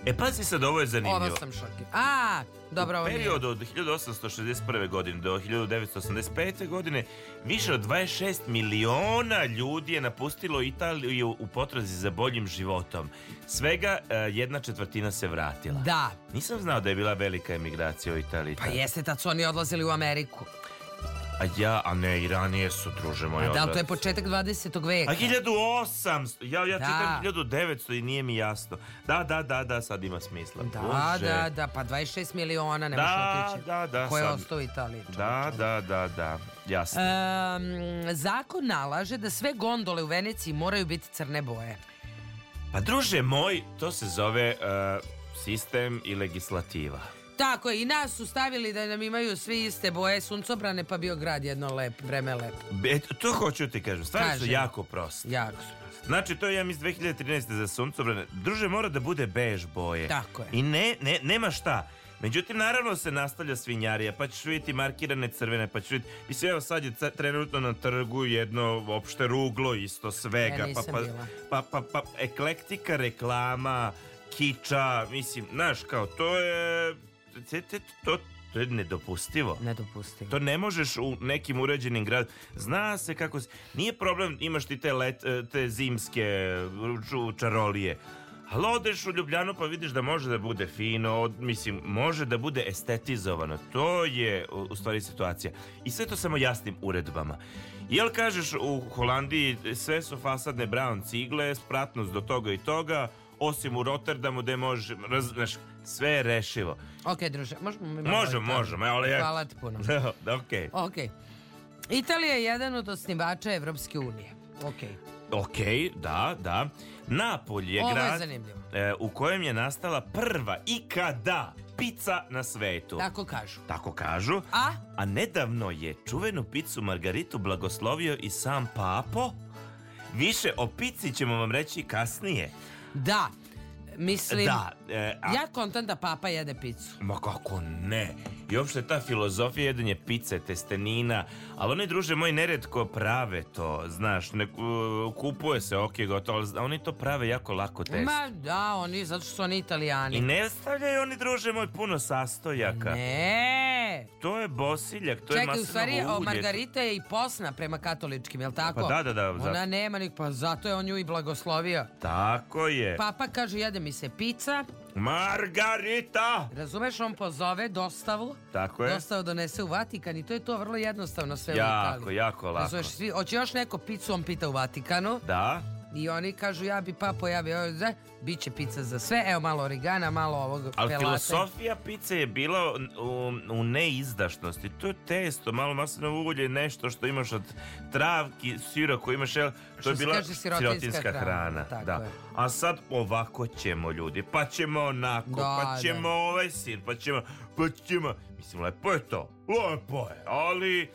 E, pazi sad, ovo je zanimljivo. Ovo sam šokir. A, dobro, ovo U periodu od 1861. godine do 1985. godine više od 26 miliona ljudi je napustilo Italiju u potrazi za boljim životom. Svega e, jedna četvrtina se vratila. Da, Nisam znao da je bila velika emigracija u Italiji. pa jeste, tad su oni odlazili u Ameriku. A ja, a ne, i ranije su, druže moji. A da, to je početak 20. veka. A 1800, ja, ja Da. čitam 1900 i nije mi jasno. Da, da, da, da, sad ima smisla. Da, Bože. da, da, pa 26 miliona ne Da, otići. da, da, Ko je sad- ostao u Italiji? čoveče? Da, da, da, da, jasno. Em, zakon nalaže da sve gondole u Veneciji moraju biti crne boje. Pa druže moj, to se zove e, sistem i legislativa. Tako je, i nas su stavili da nam imaju svi iste boje suncobrane, pa bio grad jedno lep, vreme lep. E, to hoću ti kažem, stvari su Kaži. jako proste. Jako su. Znači, to je ja mislim 2013. za suncobrane. Druže, mora da bude bež boje. Tako je. I ne, ne, nema šta. Međutim, naravno se nastavlja svinjarija, pa ćeš vidjeti markirane crvene, pa ćeš vidjeti... Mislim, evo sad je trenutno na trgu jedno opšte ruglo isto svega. Ja pa, pa, pa, pa, pa, eklektika reklama, kiča, mislim, znaš, kao, to je... To, to je nedopustivo. Nedopustivo. To ne možeš u nekim uređenim grad. Zna se kako se... Nije problem, imaš ti te, let, e, te zimske čarolije. Ali odeš u Ljubljanu pa vidiš da može da bude fino, od- mislim, može da bude estetizovano. To je u, u stvari situacija. I sve to samo jasnim uredbama. Jel kažeš u Holandiji sve su fasadne brown cigle, spratnost do toga i toga, osim u Rotterdamu gde može, znaš, sve je rešivo. Ok, druže, možemo mi malo Možemo, Italiju? možemo, ali ja... Hvala ti puno. [LAUGHS] Okej. Ok. Italija je jedan od osnivača Evropske unije. Ok. Ok, da, da. Napolj je Ovo je grad zanimljivo. e, u kojem je nastala prva ikada pizza na svetu. Tako kažu. Tako kažu. A? A nedavno je čuvenu picu Margaritu blagoslovio i sam papo. Više o pici ćemo vam reći kasnije. Da. Mislim, Da, e, a- ja kontam da papa jede picu. Ma kako ne? I uopšte ta filozofija jedenje pice, testenina, ali oni druže moji neretko prave to, znaš, ne, kupuje se, ok, gotovo, ali oni to prave jako lako test. Ma da, oni, zato što su oni italijani. I ne stavljaju oni druže moj puno sastojaka. Ne. To je bosiljak, to je Čekaj, u stvari, o, ulje. Margarita je i posna prema katoličkim, jel tako? Pa da, da, da, Ona zato. nema nik, pa zato je on nju i blagoslovio. Tako je. Papa kaže, jede mi se pizza, Margarita! razumeš, on pozove dostavu, Tako je. dostavu donese u Vatikan i to je to vrlo jednostavno sve u Jako, Italiji. jako lako. Razumeš, svi, hoće još neko picu, on pita u Vatikanu Da. I oni kažu, ja bi papo, ja bi, ovo, da, bit će pizza za sve, evo malo origana, malo ovog Ali pelate. filosofija pice je bila u, u neizdašnosti. To je testo, malo maslinovo ulje, nešto što imaš od travki, sira koji imaš, jel, to Što je bila kaže sirotinjska hrana, tako da. je. A sad ovako ćemo ljudi, pa ćemo onako, Da, pa da. ćemo ovaj sir, pa ćemo, pa ćemo. Mislim, lepo je to, lepo je, ali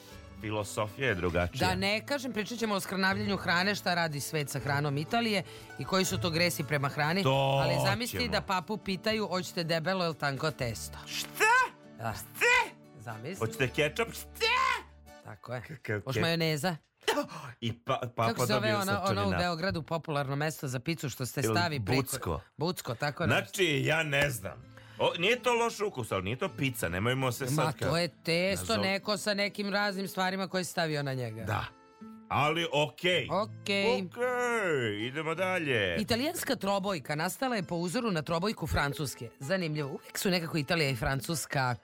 filosofija je drugačija. Da ne kažem, pričat ćemo o skrnavljanju hrane, šta radi svet sa hranom Italije i koji su to gresi prema hrani. To Ali zamisli ćemo. da papu pitaju, hoćete debelo ili tanko testo? Šta? Da. Šta? Zamisli. Hoćete kečap? Šta? Tako je. Hoš majoneza? I pa, papa Kako se zove ono, ono u. Beogradu popularno mesto za picu što ste stavi preko... Bucko? Bucko, tako nešto. Znači, ja ne znam. O, nije to loš ukus, ali nije to pizza, nemojmo se sad... Ma to je testo Nazov- neko sa nekim raznim stvarima koje stavio na njega. Da. Ali okej. Okej. Okej, idemo dalje. Italijanska trobojka nastala je po uzoru na trobojku francuske. Zanimljivo. Uvijek su nekako Italija i Francuska.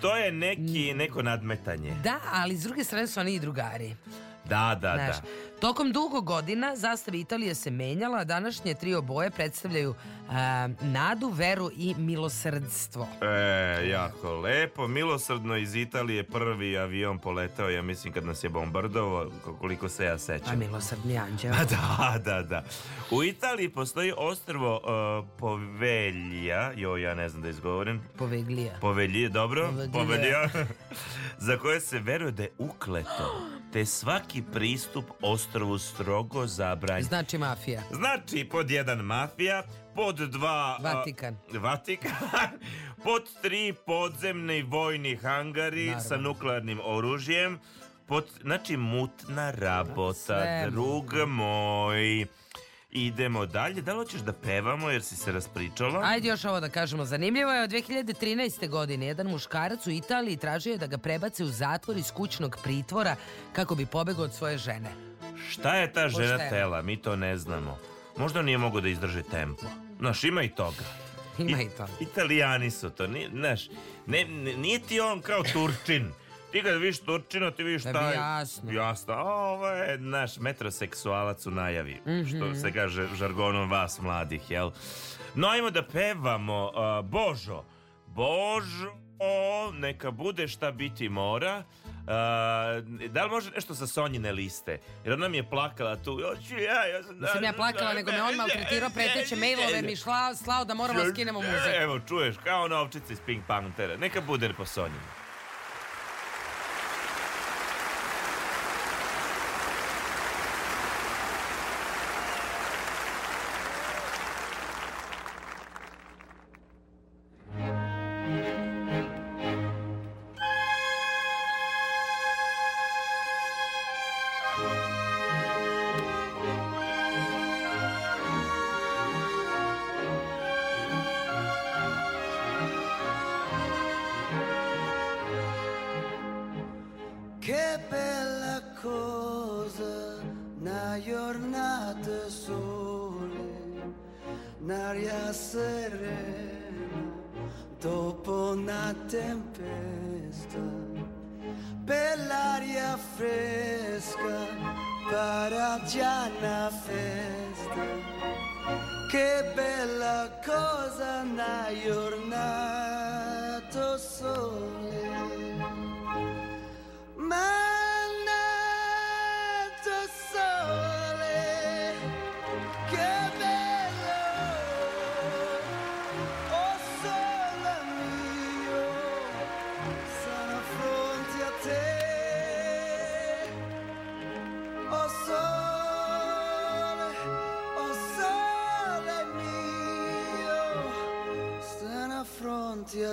To je neki, neko nadmetanje. Da, ali s druge strane su oni i drugari. Da, da, Znaš, da. Tokom dugo godina zastava Italije se menjala, a današnje tri oboje predstavljaju a, nadu, veru i milosrdstvo. E, jako lepo. Milosrdno iz Italije prvi avion poletao, ja mislim, kad nas je bombardovao, koliko se ja A sećam. milosrdni anđeo. [LAUGHS] Da, da, da. U Italiji postoji ostrvo uh, Povelja, jo, ja ne znam da izgovorim. Poveglija. Povelje, dobro? Povelje. Povelja. [LAUGHS] za koje se veruje da je ukleto, te svaki pristup ostrovu strogo zabranjen. Znači mafija. Znači, pod jedan mafija, pod dva... a, Vatikan. Vatikan. [LAUGHS] pod tri podzemni vojni hangari Naravno. sa nuklearnim oružjem. Pod, znači, mutna rabota, Sve drug moj. idemo dalje. Da li hoćeš da pevamo jer si se raspričala? Ajde još ovo da kažemo. Zanimljivo je od 2013. godine jedan muškarac u Italiji tražio je da ga prebace u zatvor iz kućnog pritvora kako bi pobegao od svoje žene. Šta je ta žena tela? Mi to ne znamo. Možda nije mogo da izdrži tempo. Znaš, ima i toga. [LAUGHS] Ima i to. Italijani su to, znaš, ne, nije ti on kao Turčin. Ti kad vidiš Turčina, ti vidiš Da bi taj... jasno. Jasno. Ovo je naš metroseksualac u najavi. Mhm. Što se kaže žargonom vas mladih, jel? No, ajmo da pevamo. a, Božo, Božo, neka bude šta biti mora. Da li može nešto sa Sonjine liste? Jer ona mi je plakala tu. Hoću ja, ja sam... Nisam ja plakala, nego me on maltretirao, preteće mailove mi slao da moramo da skinemo muziku. Evo, čuješ, kao ona ovčica iz Pink Panthera. Neka bude po Sonjini.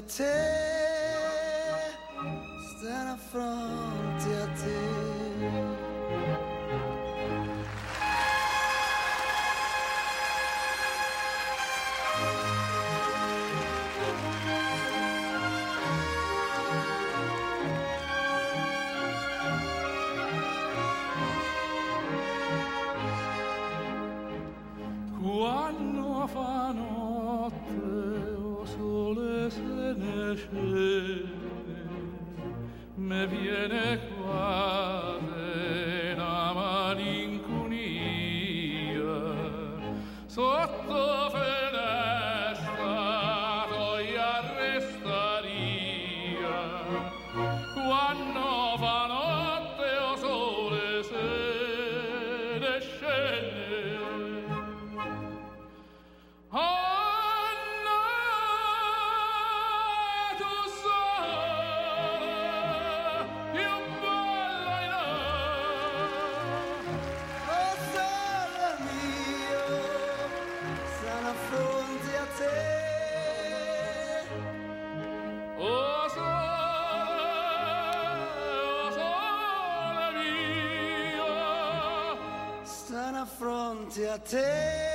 take fronte a te.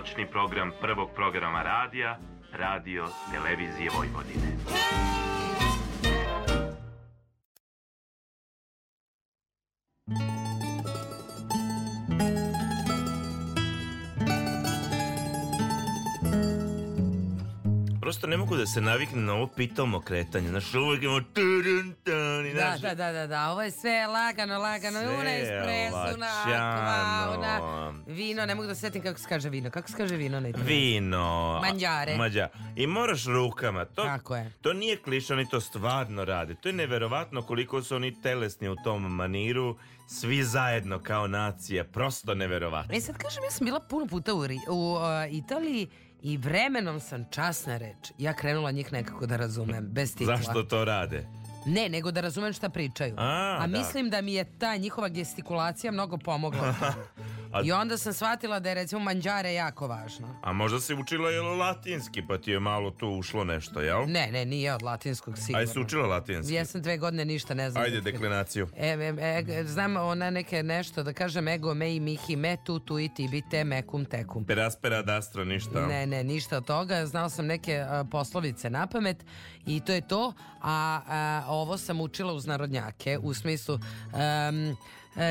Noćni program prvog programa radija, radio televizije Vojvodine. Prosto ne mogu da se naviknem na ovo pitomo kretanje. Znaš, uvijek imamo Da, da, da, da, da, ovo je sve lagano, lagano, Sve una espresso, una vino, ne mogu da se setim kako se kaže vino, kako se kaže vino na italijanskom? Vino. Manđare. Mađa. I moraš rukama. To, Tako je. To nije kliše, oni to stvarno rade. To je neverovatno koliko su oni telesni u tom maniru. Svi zajedno kao nacija. Prosto neverovatno. E sad kažem, ja sam bila puno puta u, u uh, Italiji i vremenom sam časna reč. Ja krenula njih nekako da razumem, bez titla. Zašto to rade? Ne, nego da razumem šta pričaju. A, da. mislim da mi je ta njihova gestikulacija mnogo pomogla. [LAUGHS] A- I onda sam shvatila da je recimo manđare jako važno. A možda si učila je latinski, pa ti je malo tu ušlo nešto, jel? Ne, ne, nije od latinskog sigurno. Ajde, si učila latinski. Ja sam dve godine ništa ne znam. Ajde, deklinaciju. E, e, e, znam ona neke nešto da kažem ego me i mihi me tu tu iti bite mekum tekum. Peraspera dastra, ništa. Ne, ne, ništa od toga. Znala sam neke a, poslovice na pamet i to je to. A, a, ovo sam učila uz narodnjake u smislu e,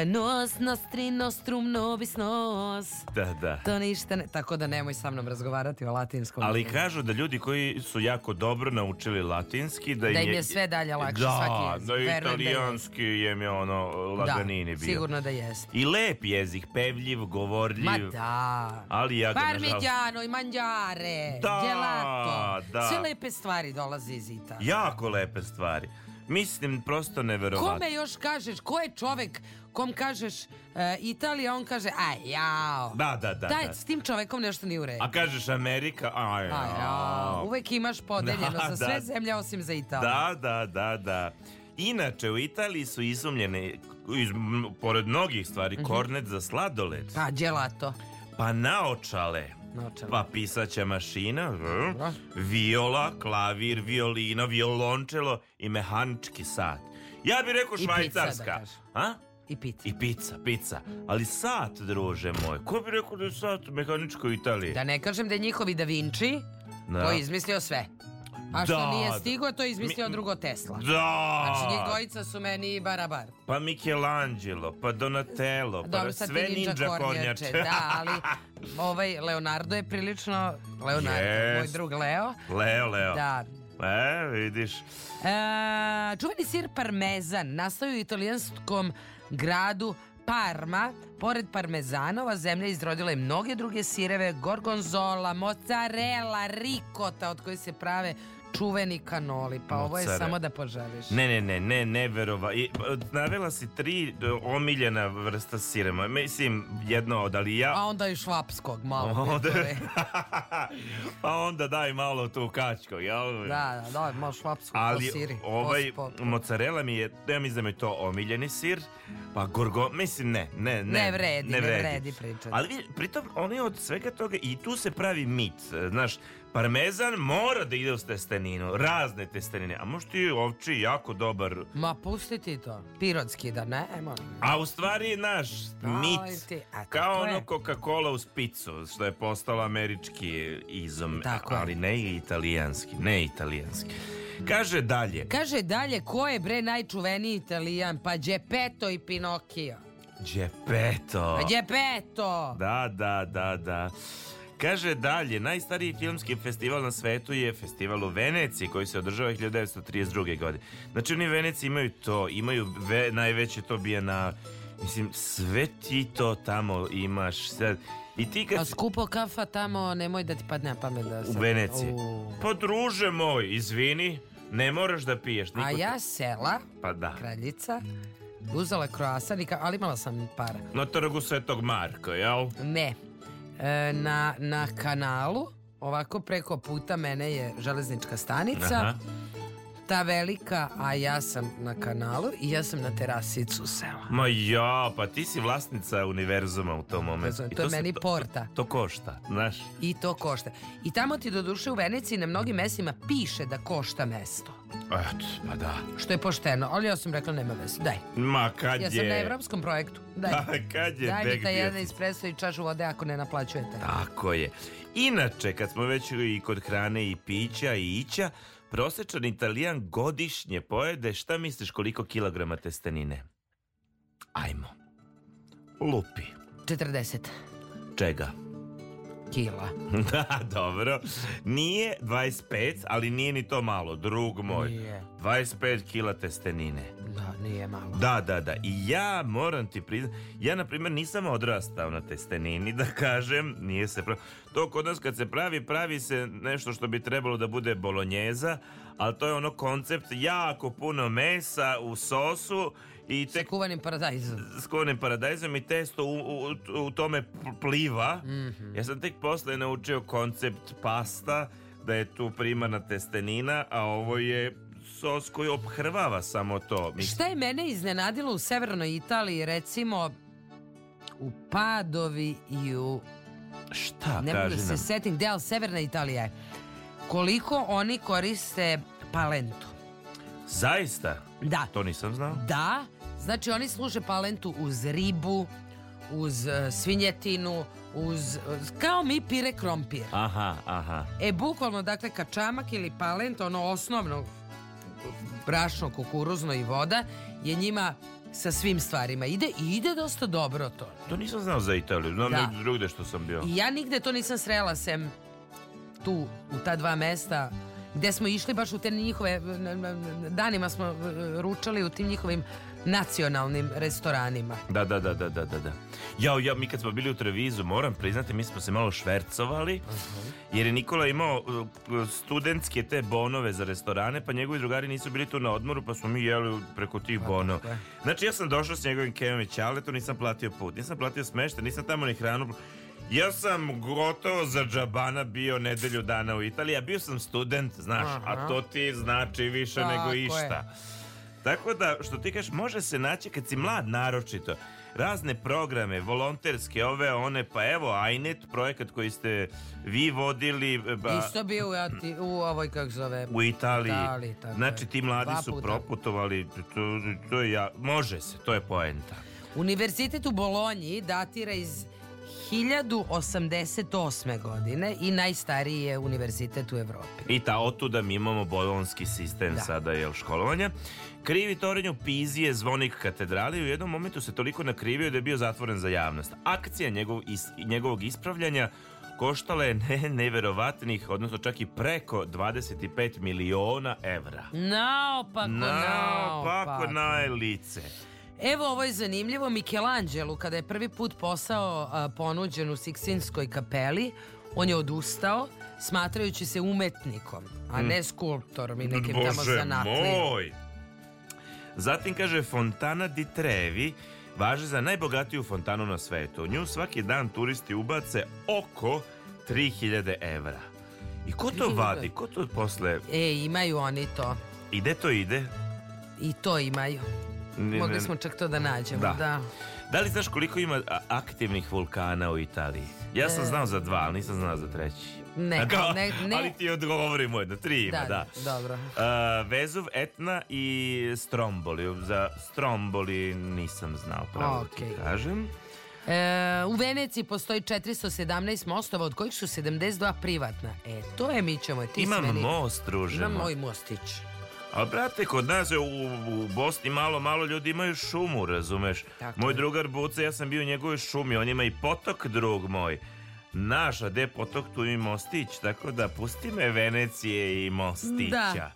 nos nostri nostrum nobis nos. Da, da. To ništa ne... Tako da nemoj sa mnom razgovarati o latinskom. Ali kažu da ljudi koji su jako dobro naučili latinski da, Da im je sve dalje lakše, da, svaki. Da, da je. italijanski je ono laganini da, bio. sigurno da jeste. I lep jezik, pevljiv, govorljiv. Ma da. Ali ja ga. Parmigiano i mangiare, Da, gelato. da. Sve lepe stvari dolaze iz Italije. Jako lepe stvari. Mislim, prosto neverovatno. Kome još kažeš, ko je čovek kom kažeš uh, Italija, on kaže, aj jao. Da, da, da. Daj, da. s tim čovekom nešto nije u redu. A kažeš Amerika, aj, Aj, jao. Uvek imaš podeljeno Da, za sve da. zemlje osim za Italiju. Da, da, da, da. Inače, u Italiji su izumljene, iz, pored mnogih stvari, Mhm. kornet za sladoled. Pa, gelato. Pa naočale. Naočale. Pa pisaća mašina, Dobro. viola, klavir, violina, violončelo i mehanički sat. Ja bih rekao I pizza, švajcarska. da kažem. A? I pizza. I pizza, pizza. Ali sat, druže moj. Ko bi rekao da je sat mehaničko u Italiji? Da ne kažem da je njihovi Da Vinci Da. koji izmislio sve. A što Da, nije da. stigo, to je izmislio drugo Tesla. Da! Znači, njih dvojica su meni barabar. Pa Michelangelo, pa Donatello, pa Dobro, sad sve ninja ninja kornjače. kornjače. Da, ali ovaj Leonardo je prilično... Leonardo, Jest. moj drug Leo. Leo, Leo. Da. E, vidiš. E, čuveni sir parmezan nastao je u italijanskom gradu Parma. Pored parmezanova zemlja izrodila je mnoge druge sireve, gorgonzola, mozzarella, rikota od koje se prave čuveni kanoli. Pa ovo je samo da poželiš. Ne, ne, ne, ne, ne verova. I, pa, navela si tri e, omiljena vrsta sirema. Mislim, jedno od, ali ja... A onda i švapskog malo. Onda- [LAUGHS] pa onda daj malo tu kačko, jel? Da, da, da, malo švapskog Ali po siri. ovaj po- mozzarella mi je, ja mislim da mi je to omiljeni sir, pa gorgo, mislim ne, ne, ne. Ne vredi, ne vredi pričati. Ali pritom oni od svega toga i tu se pravi mit, znaš, parmezan mora da ide uz testeninu, razne testenine, a možda i ovči jako dobar, Ma pusti ti to. Pirotski da ne, moram. a u stvari naš Aj mit, ti, kao ono je. Coca-Cola uz picu, što je postalo američki izum, Tako je. ali ne i italijanski, ne italijanski. Kaže dalje, Kaže dalje, ko je bre najčuveniji italijan? Pa Geppetto i Pinocchio. Geppetto. Pa Geppetto! Da, da, da, da. Kaže dalje, najstariji filmski festival na svetu je festival u Veneciji koji se održava 1932. godine. Znači oni u Veneciji imaju to, imaju ve, najveće to na Mislim, sve ti to tamo imaš sad. I ti A kad skupo kafa tamo, nemoj da ti padne na pamet da u sad- Veneciji. U. Pa druže moj, izvini, ne moraš da piješ. Niko A te- ja sela, Pa da. kraljica, uzela kroasan, ali imala sam para. Na trgu Svetog Marka, jel? Ne. E, na, na kanalu, ovako preko puta mene je železnička stanica, Aha. Ta velika, a ja sam na kanalu i ja sam na terasicu sela. Ma ja, pa ti si vlasnica univerzuma u tom momentu. To je- to je se- meni porta. To, košta, znaš. I to košta. I tamo ti do duše u Veneciji na mnogim mestima piše da košta mesto. Eto, pa da. Što je pošteno, ali ja sam rekla nema veze, daj. Ma kad Ja je... sam na evropskom projektu, daj. A kad je Daj mi taj bio? jedan espresso i čašu vode ako ne naplaćujete. Tako je. Inače, kad smo već i kod hrane i pića i ića, prosječan italijan godišnje pojede, šta misliš koliko kilograma testenine? Ajmo. Lupi. 40. Čega? kila. [LAUGHS] Da, dobro. Nije 25, ali nije ni to malo, drug moj. Nije. 25 kila testenine. Da, nije malo. Da, da, da. I ja moram ti priznati, ja na primjer nisam odrastao na testenini, [LAUGHS] da kažem, nije se pravi. To kod nas kad se pravi, pravi se nešto što bi trebalo da bude bolonjeza, ali to je ono koncept jako puno mesa u sosu i Sa tek kuvanim paradajzom. s kovanim paradajzom i testo u, u, u tome pliva. Mhm. Ja sam tek posle naučio koncept pasta, da je tu primarna testenina, a ovo je sos koji obhrvava samo to. Mi- Šta je mene iznenadilo u severnoj Italiji, recimo u Padovi i u... Šta, Ne mogu da kaži se nam. setim, gde, ali severna Italija je. Koliko oni koriste palentu. Zaista? Da. To nisam znao. Da, znači oni služe palentu uz ribu, uz e, svinjetinu, uz, uz- kao mi pire krompir. Aha, aha. E, bukvalno, dakle, kačamak ili palent, ono osnovno brašno, kukuruzno i voda, je njima sa svim stvarima. Ide i ide dosta dobro to. To nisam znao za Italiju. Znam Da. drugde što sam bio. I ja nigde to nisam srela sem tu, u ta dva mesta gde smo išli baš u te njihove danima smo e, ručali u tim njihovim nacionalnim restoranima. Da, da, da, da, da, da, da. Jao, ja, mi kad smo bili u Trevizu, moram priznati, mi smo se malo švercovali, jer je Nikola imao uh, studentske te bonove za restorane, pa njegovi drugari nisu bili tu na odmoru, pa smo mi jeli preko tih bonova. tako je. Znači, ja sam došao s njegovim kemom i ćaletom, nisam platio put, nisam platio smeštaj, nisam tamo ni hranu. Ja sam gotovo za džabana bio nedelju dana u Italiji, a bio sam student, znaš, a Aha. to ti znači više Tako nego je. Tako da, što ti kažeš, može se naći kad si mlad naročito, razne programe, volonterske, ove, one, pa evo, Ainet, projekat koji ste vi vodili ba, Isto bio u, Ati- u ovoj, kako zove... u Italiji. Italiji, tako znači, ti mladi su proputovali, to, to je ja, može se, to je poenta. Univerzitet u Bolonji datira iz 1088. godine i najstariji je univerzitet u Evropi. I ta otuda mi imamo bolonski sistem Da. sada, jel, školovanja. Krivi toranj u Pizi je zvonik katedrali u jednom momentu se toliko nakrivio da je bio zatvoren za javnost. Akcija njegov, is- njegovog ispravljanja koštala je ne, neverovatnih, odnosno čak i preko 25 miliona evra. Naopako, Naopako naopako. na lice. Evo ovo je zanimljivo, Michelangelo kada je prvi put posao a, ponuđen u Siksinskoj kapeli, on je odustao smatrajući se umetnikom, a ne skulptorom i nekim tamo Mm. Bože zanatlijom. moj! Zatim kaže Fontana di Trevi važi za najbogatiju fontanu na svetu. U nju svaki dan turisti ubace oko 3000 evra. I ko to 3000? vadi? Ko to posle... E, imaju oni to. I gde to ide? I to imaju. Mogli smo čak to da nađemo, Da. da. Da li znaš koliko ima aktivnih vulkana u Italiji? Ja sam E. znao za dva, ali nisam znao za treći. Ne, A kao, ne, ne. Ali ti odgovorimo jedno, tri ima, da. Dobro. Uh, Vezuv, Etna i Stromboli. Za Stromboli nisam znao pravo da ti kažem. E, u Veneciji postoji 417 mostova, od kojih su 72 privatna. E, to je, mi ćemo, ti Imam meni- most, druže Imam moj. mostić. A brate, kod nas je u, u Bosni malo, malo ljudi imaju šumu, razumeš? Tako moj je. drugar Buca, ja sam bio u njegovoj šumi, on ima i potok, drug moj. Naš, a gde je potok, tu i mostić, tako da pusti me Venecije i mostića. Da.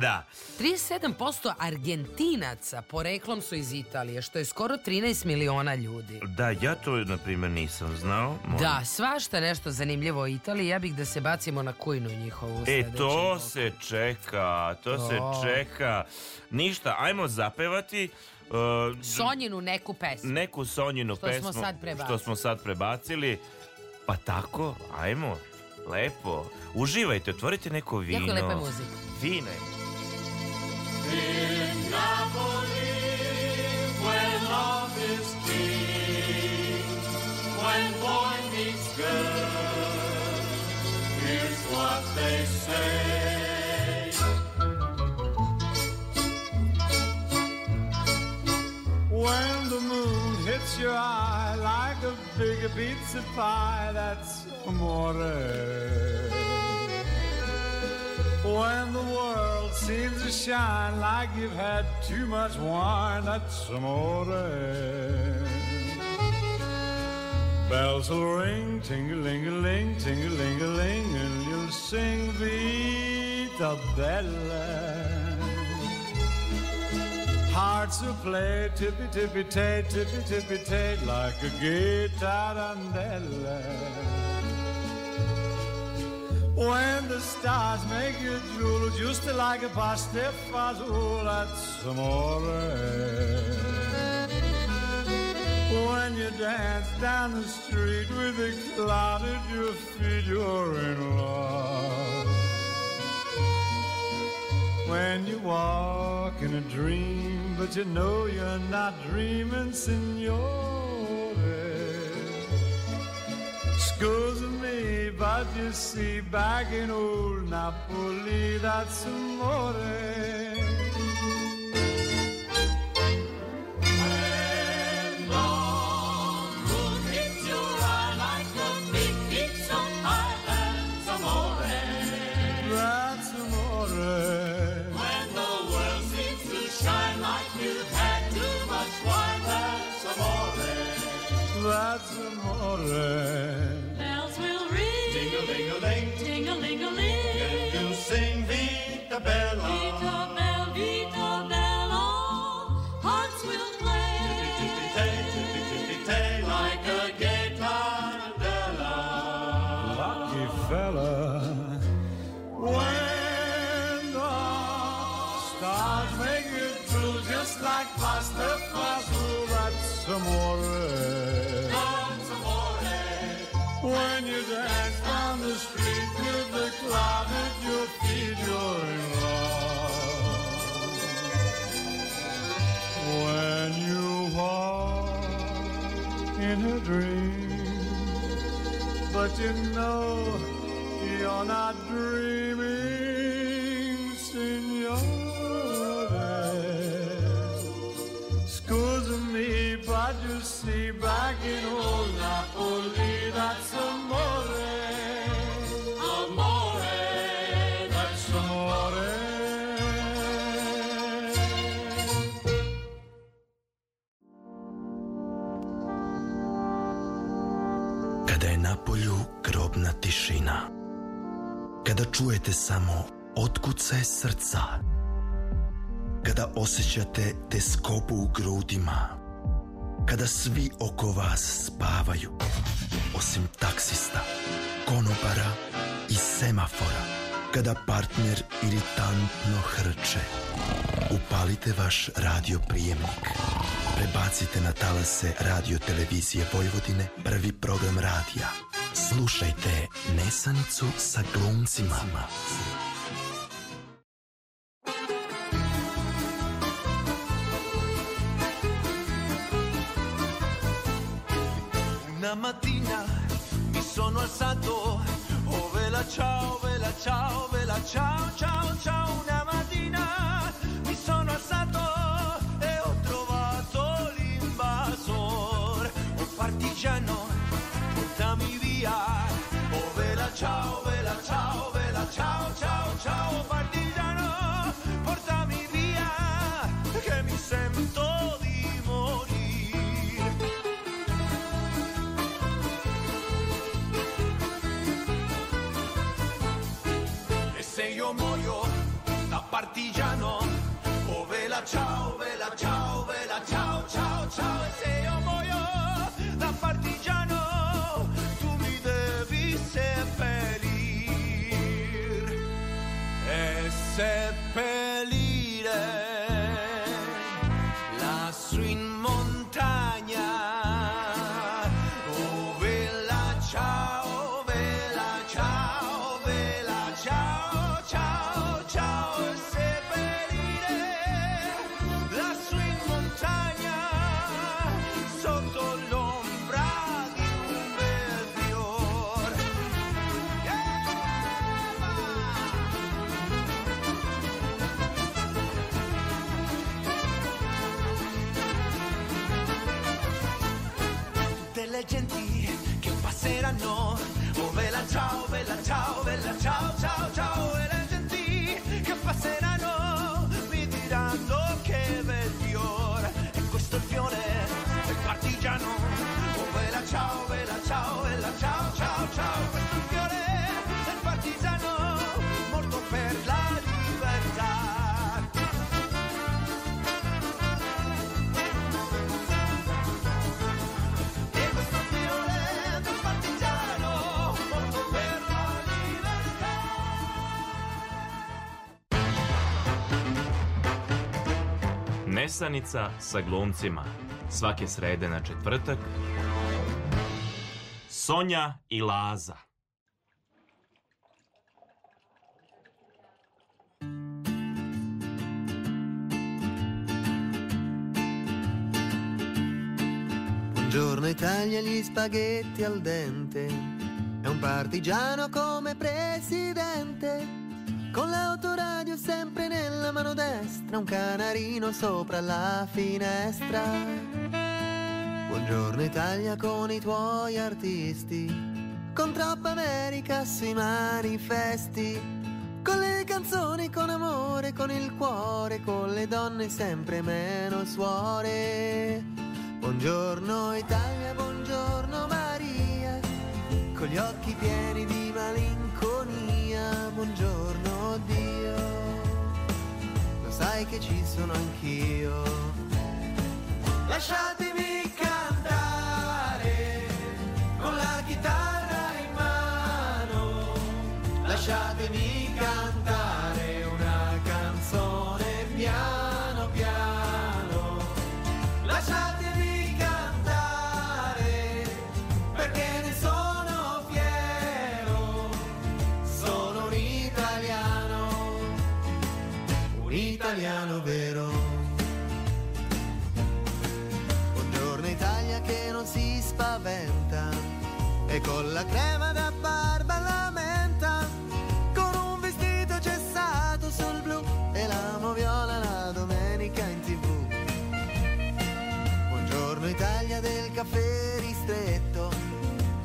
Da. 37% Argentinaca poreklom su iz Italije, što je skoro 13 miliona ljudi. Da, ja to, na primjer, nisam znao. Moram- Da, svašta nešto zanimljivo o Italiji. Ja bih da se bacimo na kujnu njihovu. E, to se čeka, to, To. se čeka. Ništa, ajmo zapevati uh, Sonjinu neku pesmu. neku Sonjinu Što smo pesmu sad prebacili. što smo sad prebacili. Pa tako, ajmo, lepo. Uživajte, otvorite neko vino. Jako lepa muzika. Vine. In Napoli, where love is king, when boy meets girl, here's what they say. When the moon hits your eye like a big pizza pie, that's amore. When the world seems to shine like you've had too much wine, that's amore. Bells will ring, ting-a-ling-a-ling, ting-a-ling-a-ling, and you'll sing Vita Bella. Hearts will play tippy-tippy-tay, tippy-tippy-tay, like a guitar. When the stars make you drool, just like a pasta fazool, that's amore. When you dance down the street with a cloud at your feet, you're in love. When you walk in a dream, but you know you're not dreaming, signore. Scusa me, but you see, back in old Napoli, that's amore. But you know you're not čujete samo otkucaj srca. Kada osjećate teskobu u grudima Kada svi oko vas spavaju Osim taksista, konobara i semafora Kada partner iritantno hrče Upalite vaš radio prijemnik Prebacite na talase radio televizije Vojvodine prvi program radija. Slušajte Nesanicu sa glumcima. Una mattina mi sono alzato, oh vela ciao, vela ciao, vela ciao, ciao, ciao. Una mattina mi sono alzato partigiano, portami via. Oh vela ciao, vela ciao, vela ciao, ciao, ciao, partigiano, Nesanica sa glumcima. Svake srede na četvrtak. Sonja i Laza. Buongiorno Italia, gli spaghetti al dente. È un partigiano come presidente. Con l'autoradio sempre nella mano destra, un canarino sopra la finestra. Buongiorno Italia con i tuoi artisti. Con troppa America sui manifesti. Con le canzoni, con amore, con il cuore, con le donne sempre meno suore. Buongiorno Italia, buongiorno Maria, con gli occhi pieni di malinconia, buongiorno Dio, sai che ci sono anch'io. Lasciatemi cantare con la chitarra in mano, lasciatemi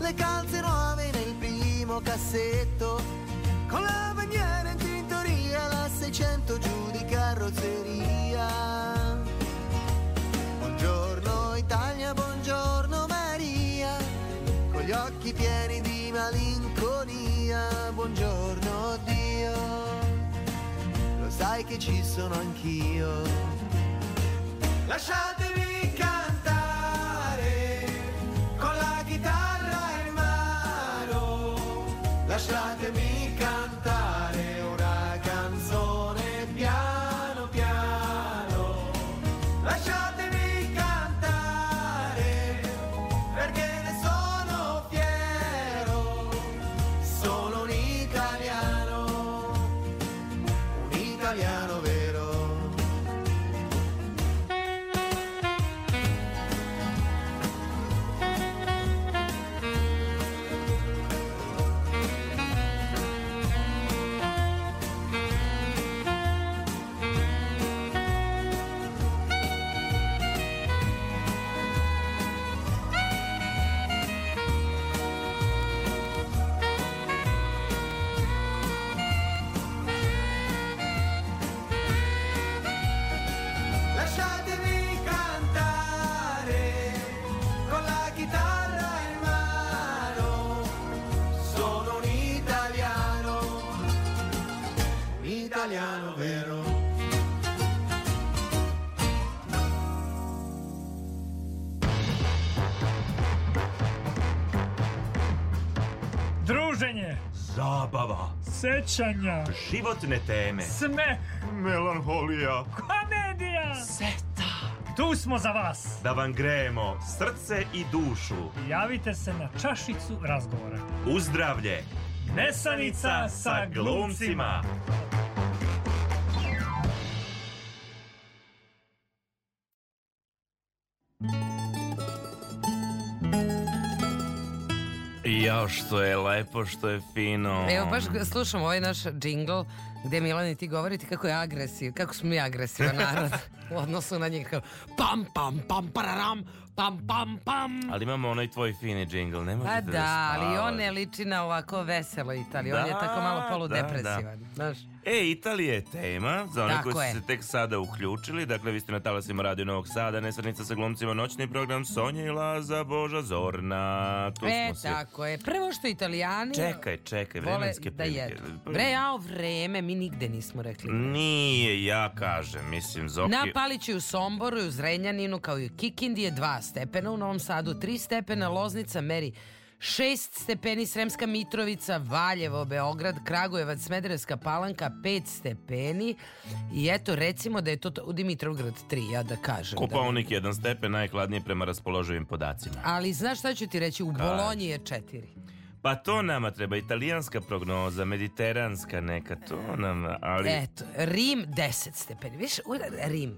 le calze nuove nel primo cassetto, con la bandiera in tintoria, la 600 giù di carrozzeria. Buongiorno Italia, buongiorno Maria, con gli occhi pieni di malinconia, buongiorno Dio, lo sai che ci sono anch'io. Lasciatemi Atrás de mim. Sećanja, Životne teme. smeh, Melanholija. komedija. Seta. Tu smo za vas. Da vam grejemo srce i dušu. Javite se na čašicu razgovora. Uzdravlje. Nesanica sa glumcima. Što je lepo, što je fino. Evo, baš slušam ovaj naš džingl gde Milani ti govorite kako je agresiv, kako smo mi agresivan narod [LAUGHS] u odnosu na njih. Kao, pam, pam, pam, pararam, pam, pam, pam. Ali imamo onaj tvoj fini džingl, ne Pa možete da, ali spavate. on ne liči na ovako veselo Italiju. on je Da, tako malo da, poludepresivan. da. Znaš? E, Italija je tema, za one Tako koji je. su se tek sada uključili. Dakle, vi ste na talasima Radio Novog Sada, Nesrednica sa glumcima, noćni program Sonja i Laza, Boža Zorna. Tu E, smo tako je. Prvo što italijani... Čekaj, čekaj, vremenske da prilike. Bre, jao, vreme, mi nigde nismo rekli. Nije, ja kažem, mislim, Zoki... Na Palići u Somboru i u Zrenjaninu kao i u Kikindi je 2 stepena, u Novom Sadu 3 stepena, Loznica meri 6 stepeni Sremska Mitrovica, Valjevo, Beograd, Kragujevac, Smederevska Palanka 5 stepeni i eto recimo da je to u Dimitrovgrad 3, ja da kažem. Da. Kopaonik jedan stepen, najhladnije prema raspoloživim podacima. Ali znaš šta ću ti reći, u Bolonji je 4. Pa to nama treba, italijanska prognoza, mediteranska neka, to nam, ali... Eto, Rim 10 stepeni. Viš, Rim.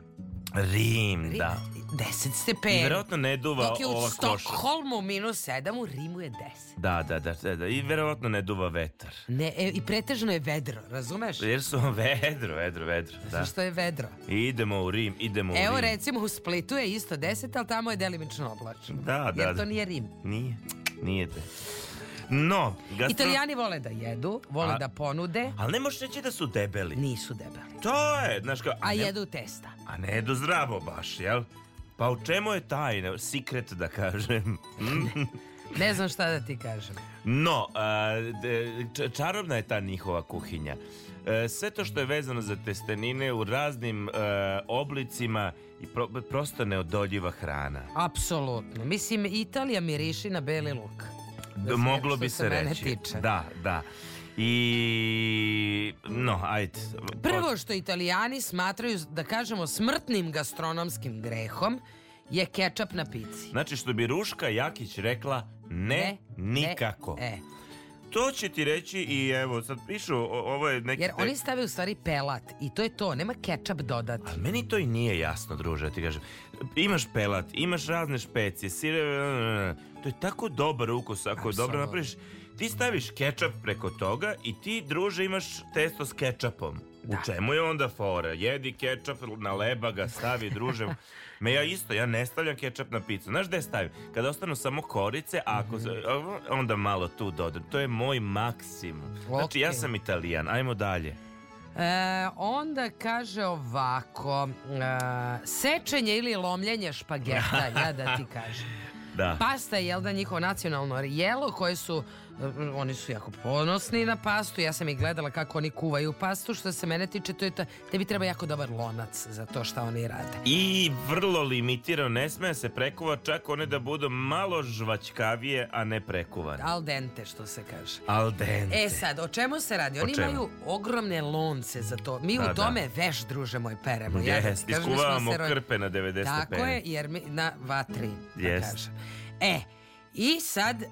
Rim, da. 10 stepeni. I verovatno ne duva Dok je u ova. Stokholmu minus 7, u Rimu je 10. Da, da, da, da, da. I verovatno ne duva vetar. Ne, e, I pretežno je vedro, razumeš? Jer su [LAUGHS] vedro, vedro, vedro. Da. Zato što je vedro. I idemo u Rim, idemo u Evo Rim. recimo u Splitu je isto 10, ali tamo je delimično oblačno. Da, da, Jer da. to nije Rim. Nije, nije te. No, gastro... Italijani vole da jedu, vole A- da ponude. Ali ne možeš reći da su debeli. Nisu debeli. To je, znaš kao... A ne- jedu testa. A ne jedu zdravo baš, jel? Pa u čemu je tajna? Secret da kažem. [LAUGHS] Ne znam šta da ti kažem. No, a, čarobna je ta njihova kuhinja. E, sve to što je vezano za testenine u raznim e, oblicima i pro- prosto neodoljiva hrana. Apsolutno. Mislim, Italija miriši na beli luk. Da, moglo što bi se reći. tiče. Da, da. I... No, ajde. Prvo što italijani smatraju, da kažemo, smrtnim gastronomskim grehom je kečap na pici. Znači što bi Ruška Jakić rekla ne, nikako. E, To će ti reći i evo sad pišu ovo je neki jer oni stave u stvari pelat i to je to, nema kečap dodati. Ali meni to i nije jasno, druže, da ti kažem. Imaš pelat, imaš razne špecije, sire, to je tako dobar ukus ako je dobro napraviš. Ti staviš kečap preko toga i ti, druže, imaš testo s kečapom. U čemu je onda fora? Jedi kečap, na leba ga stavi, druže. Me ja isto, ja ne stavljam kečap na picu. Znaš gde stavim? Kada ostanu samo korice, a ako se- onda malo tu dodam. To je moj maksimum. Znači, ja sam italijan. Ajmo dalje. E, onda kaže ovako, e, sečenje ili lomljenje špageta, [LAUGHS] ja da ti kažem. Da. Pasta je, jel da, njihovo nacionalno jelo koje su, oni su jako ponosni na pastu, ja sam ih gledala kako oni kuvaju pastu, što se mene tiče, to je ta, tebi treba jako dobar lonac za to šta oni rade. I vrlo limitirano, ne sme se prekuva, čak one da budu malo žvačkavije, a ne prekuvane. Al dente, što se kaže. Al dente. E sad, o čemu se radi? Oni imaju ogromne lonce za to. Mi Da, u da. tome veš, druže moj, peremo. Ja da iskuvavamo ro- krpe na 90 Tako je, jer mi na vatri, da Jest. kažem. E, i sad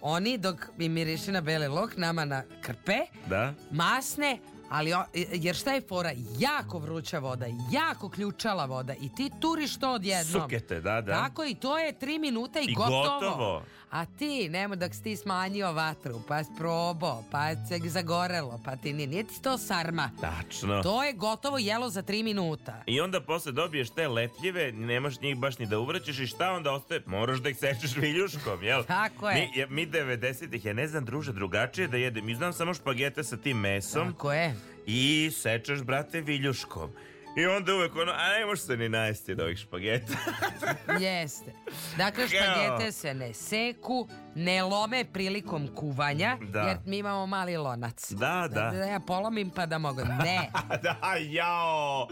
oni dok mi miriši na beli lok, nama na krpe, Da? masne, ali o- jer šta je fora? Jako vruća voda, jako ključala voda i ti turiš to odjednom. Sukete, da, da. Tako i to je tri minuta i, I gotovo. gotovo. A ti, nemo dok si ti smanjio vatru, pa si probao, pa se zagorelo, pa ti nije, nije ti to sarma. Tačno. To je gotovo jelo za tri minuta. I onda posle dobiješ te lepljive, nemaš njih baš ni da uvraćaš i šta onda ostaje? Moraš da ih sečeš viljuškom, jel? Tako je. Mi, mi 90-ih, ja ne znam druže drugačije da jedem. Mi znam samo špagete sa tim mesom. Tako je. I sečeš, brate, viljuškom. I onda uvek ono, a ne možeš se ni najesti od ovih špageta. [LAUGHS] Jeste. Dakle, špagete se ne seku, ne lome prilikom kuvanja, Da. jer mi imamo mali lonac. Da, da. Da ja polomim pa da mogu. Ne. [LAUGHS] da, jao!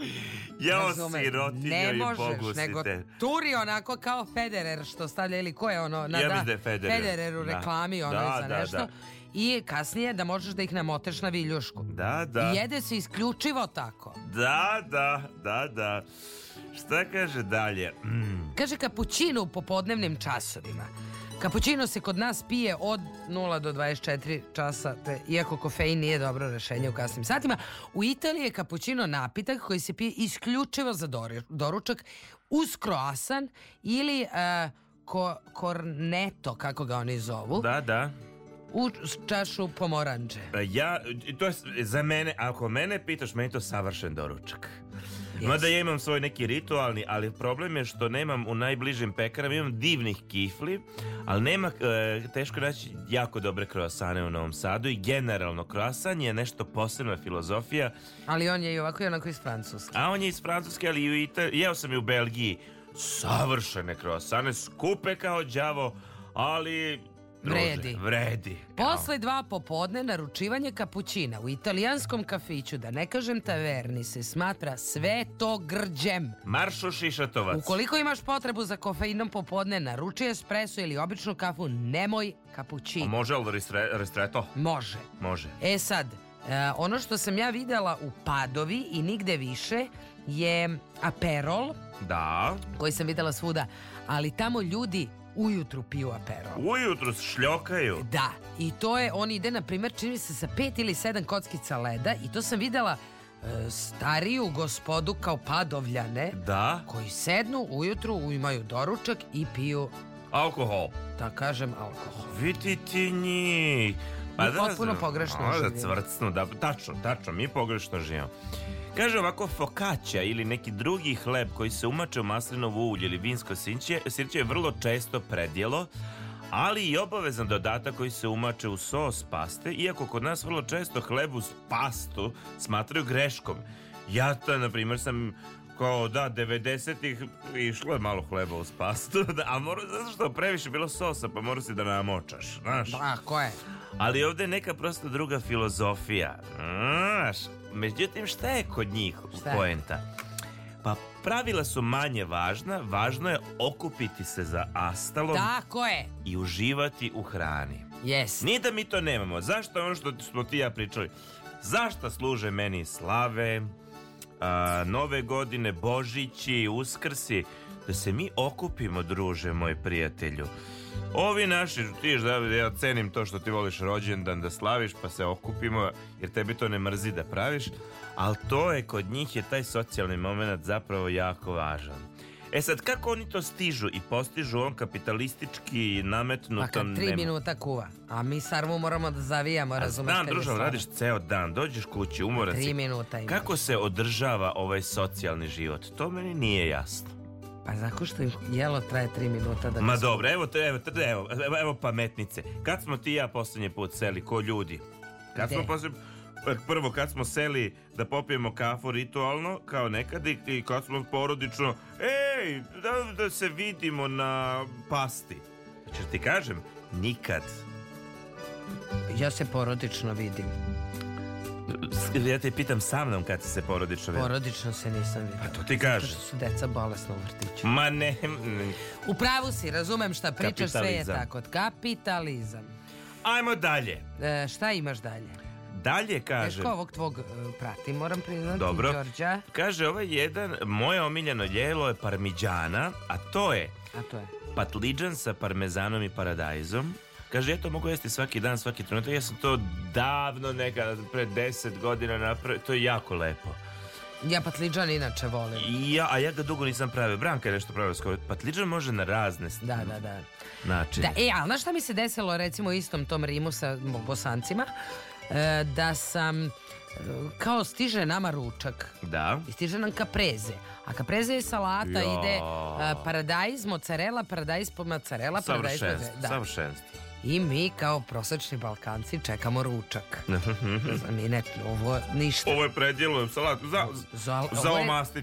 Jao, Razumeš, sirotinjo ne i možeš, nego pogusite. turi onako kao Federer što stavlja ili ko je ono na Ja da, da je Federer. Federer u Da. reklami ono Da, za da, nešto. da. I kasnije da možeš da ih namoteš na viljušku. Da, da. I jede se isključivo tako. Da, da, da, da. Šta kaže dalje? Mm. Kaže kapućino u popodnevnim časovima. Kapućino se kod nas pije od 0 do 24 časa, te, iako kofein nije dobro rešenje u kasnim satima. U Italiji je kapućino napitak koji se pije isključivo za doručak uz kroasan ili e, ko, korneto, kako ga oni zovu, Da, da. U čašu pomoranđe. E, Ja, to je za mene, ako mene pitaš, meni je to savršen doručak. Mada ja imam svoj neki ritualni, ali problem je što nemam u najbližim pekarama, imam divnih kifli, ali nema, e, teško naći jako dobre kroasane u Novom Sadu i generalno kroasan je nešto posebna filozofija, Ali on je i ovako i onako iz Francuske. a on je iz Francuske, ali i u Italiji, jeo sam i u Belgiji, savršene kroasane, skupe kao đavo, ali druže. Vredi. Vredi. Posle dva popodne naručivanje kapućina u italijanskom kafiću, da ne kažem taverni, se smatra sve to grđem. Maršo Šišatovac. Ukoliko imaš potrebu za kofeinom popodne, naruči espresso ili običnu kafu, nemoj A kapućino. može li ristre, ristretto? Može. Može. E sad, e, ono što sam ja videla u Padovi i nigde više je aperol, Da. koji sam videla svuda, ali tamo ljudi ujutru piju aperol. Ujutru šljokaju. Da, i to je, on ide, na primjer, čini mi se sa pet ili sedam kockica leda i to sam videla e, stariju gospodu kao padovljane Da. koji sednu ujutru, imaju doručak i piju, Alkohol. da kažem, alkohol. Vidi ti njih. Pa Mi potpuno pogrešno a, da živimo. cvrcnu, da, tačno, tačno, mi pogrešno živimo. Kaže ovako, fokaća ili neki drugi hleb koji se umače u maslinovo ulje ili vinsko sirće, sirće je vrlo često predjelo, ali i obavezan dodatak koji se umače u sos paste, iako kod nas vrlo često hleb uz pastu smatraju greškom. Ja to, na primjer, sam kao da, 90-ih išlo je malo hleba uz pastu, [LAUGHS] da, a mora, zato što previše bilo sosa, pa mora si da namočaš, znaš. Tako je. Ali ovdje je neka prosto druga filozofija. Znaš, međutim, šta je kod njih Šta poenta? Pa pravila su manje važna, važno je okupiti se za astalom Tako je. i uživati u hrani. Yes. Nije da mi to nemamo. Zašto je ono što smo ti ja pričali? Zašto služe meni slave, a, nove godine, božići, uskrsi? Da se mi okupimo, druže, moj prijatelju. Ovi naši, ti da ja cenim to što ti voliš rođendan da slaviš pa se okupimo jer tebi to ne mrzi da praviš, ali to je kod njih je taj socijalni moment zapravo jako važan. E sad, kako oni to stižu i postižu on kapitalistički Pa nametnutom... kad tri nema- minuta kuva, a mi sarmu moramo da zavijamo, A razumeš? znam, slava. radiš ceo dan, dođeš kući, umoran Tri si. minuta imaš. Kako se održava ovaj socijalni život? To meni nije jasno. Pa zato što im jelo traje tri minuta da Ma bi- dobro, evo, te- evo, te- evo, evo, evo pametnice. Kad smo ti i ja posljednji put seli, ko ljudi? Kad smo Gde? posljednji Prvo, kad smo seli da popijemo kafu ritualno, kao nekad, i, i kad smo porodično, ej, da, da se vidimo na pasti. Znači, ti kažem, nikad. Ja se porodično vidim. Ja te pitam sa mnom kad si se porodično vidio. Porodično se nisam vidjela. Pa to ti kažeš. Zato što su deca bolesna u vrtiću. Ma ne, U pravu si, razumem šta pričaš, sve je tako. Kapitalizam. Ajmo dalje. E, šta imaš dalje? Dalje kaže... Teško ovog tvog e, pratim, moram priznati, Dobro. Đorđa. Kaže ovaj jedan, moje omiljeno jelo je parmiđana, a to je A to je? patliđan sa parmezanom i paradajzom. Kaže, ja to mogu jesti svaki dan, svaki trenutak. Ja sam to davno nekada, pre deset godina napravio. To je jako lepo. Ja patliđan inače volim. Ja, a ja ga dugo nisam pravio. Branka je nešto pravila skoro. Patliđan može na razne Da, da, da. načine. Da, e, ali znaš šta mi se desilo recimo istom tom Rimu sa bosancima? E, da sam e, kao stiže nama ručak Da. i stiže nam kapreze. A kapreze je salata, Ja. ide e, paradajz, mozzarella, paradajz, mozzarella, paradajz, Savršenstvo. da. Savršenstvo. I mi kao prosečni Balkanci čekamo ručak. Mi ne, ovo ništa. Ovo je predjelo salatu za, Za-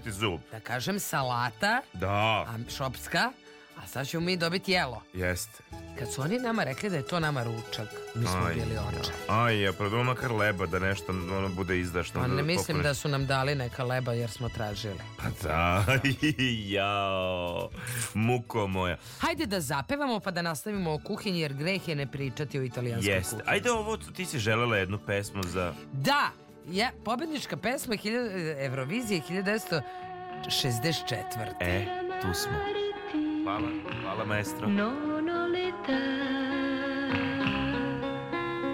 zub. Da kažem salata, Da, a šopska, a sad ćemo mi dobiti jelo. jeste. Kad su oni nama rekli da je to nama ručak, mi smo Aj, bili oče. Aj, ja, pa bilo makar leba da nešto ono bude izdašno. Pa ne mislim popuniš- da su nam dali neka leba jer smo tražili. Pa da, [LAUGHS] jao, muko moja. Hajde da zapevamo pa da nastavimo o kuhinji jer greh je ne pričati o italijanskoj Jeste. kuhinji. Ajde ovo, ti si želela jednu pesmu za... Da, je, pobednička pesma Eurovizije 1964. E, tu smo. Hvala, hvala maestro. Non ho l'età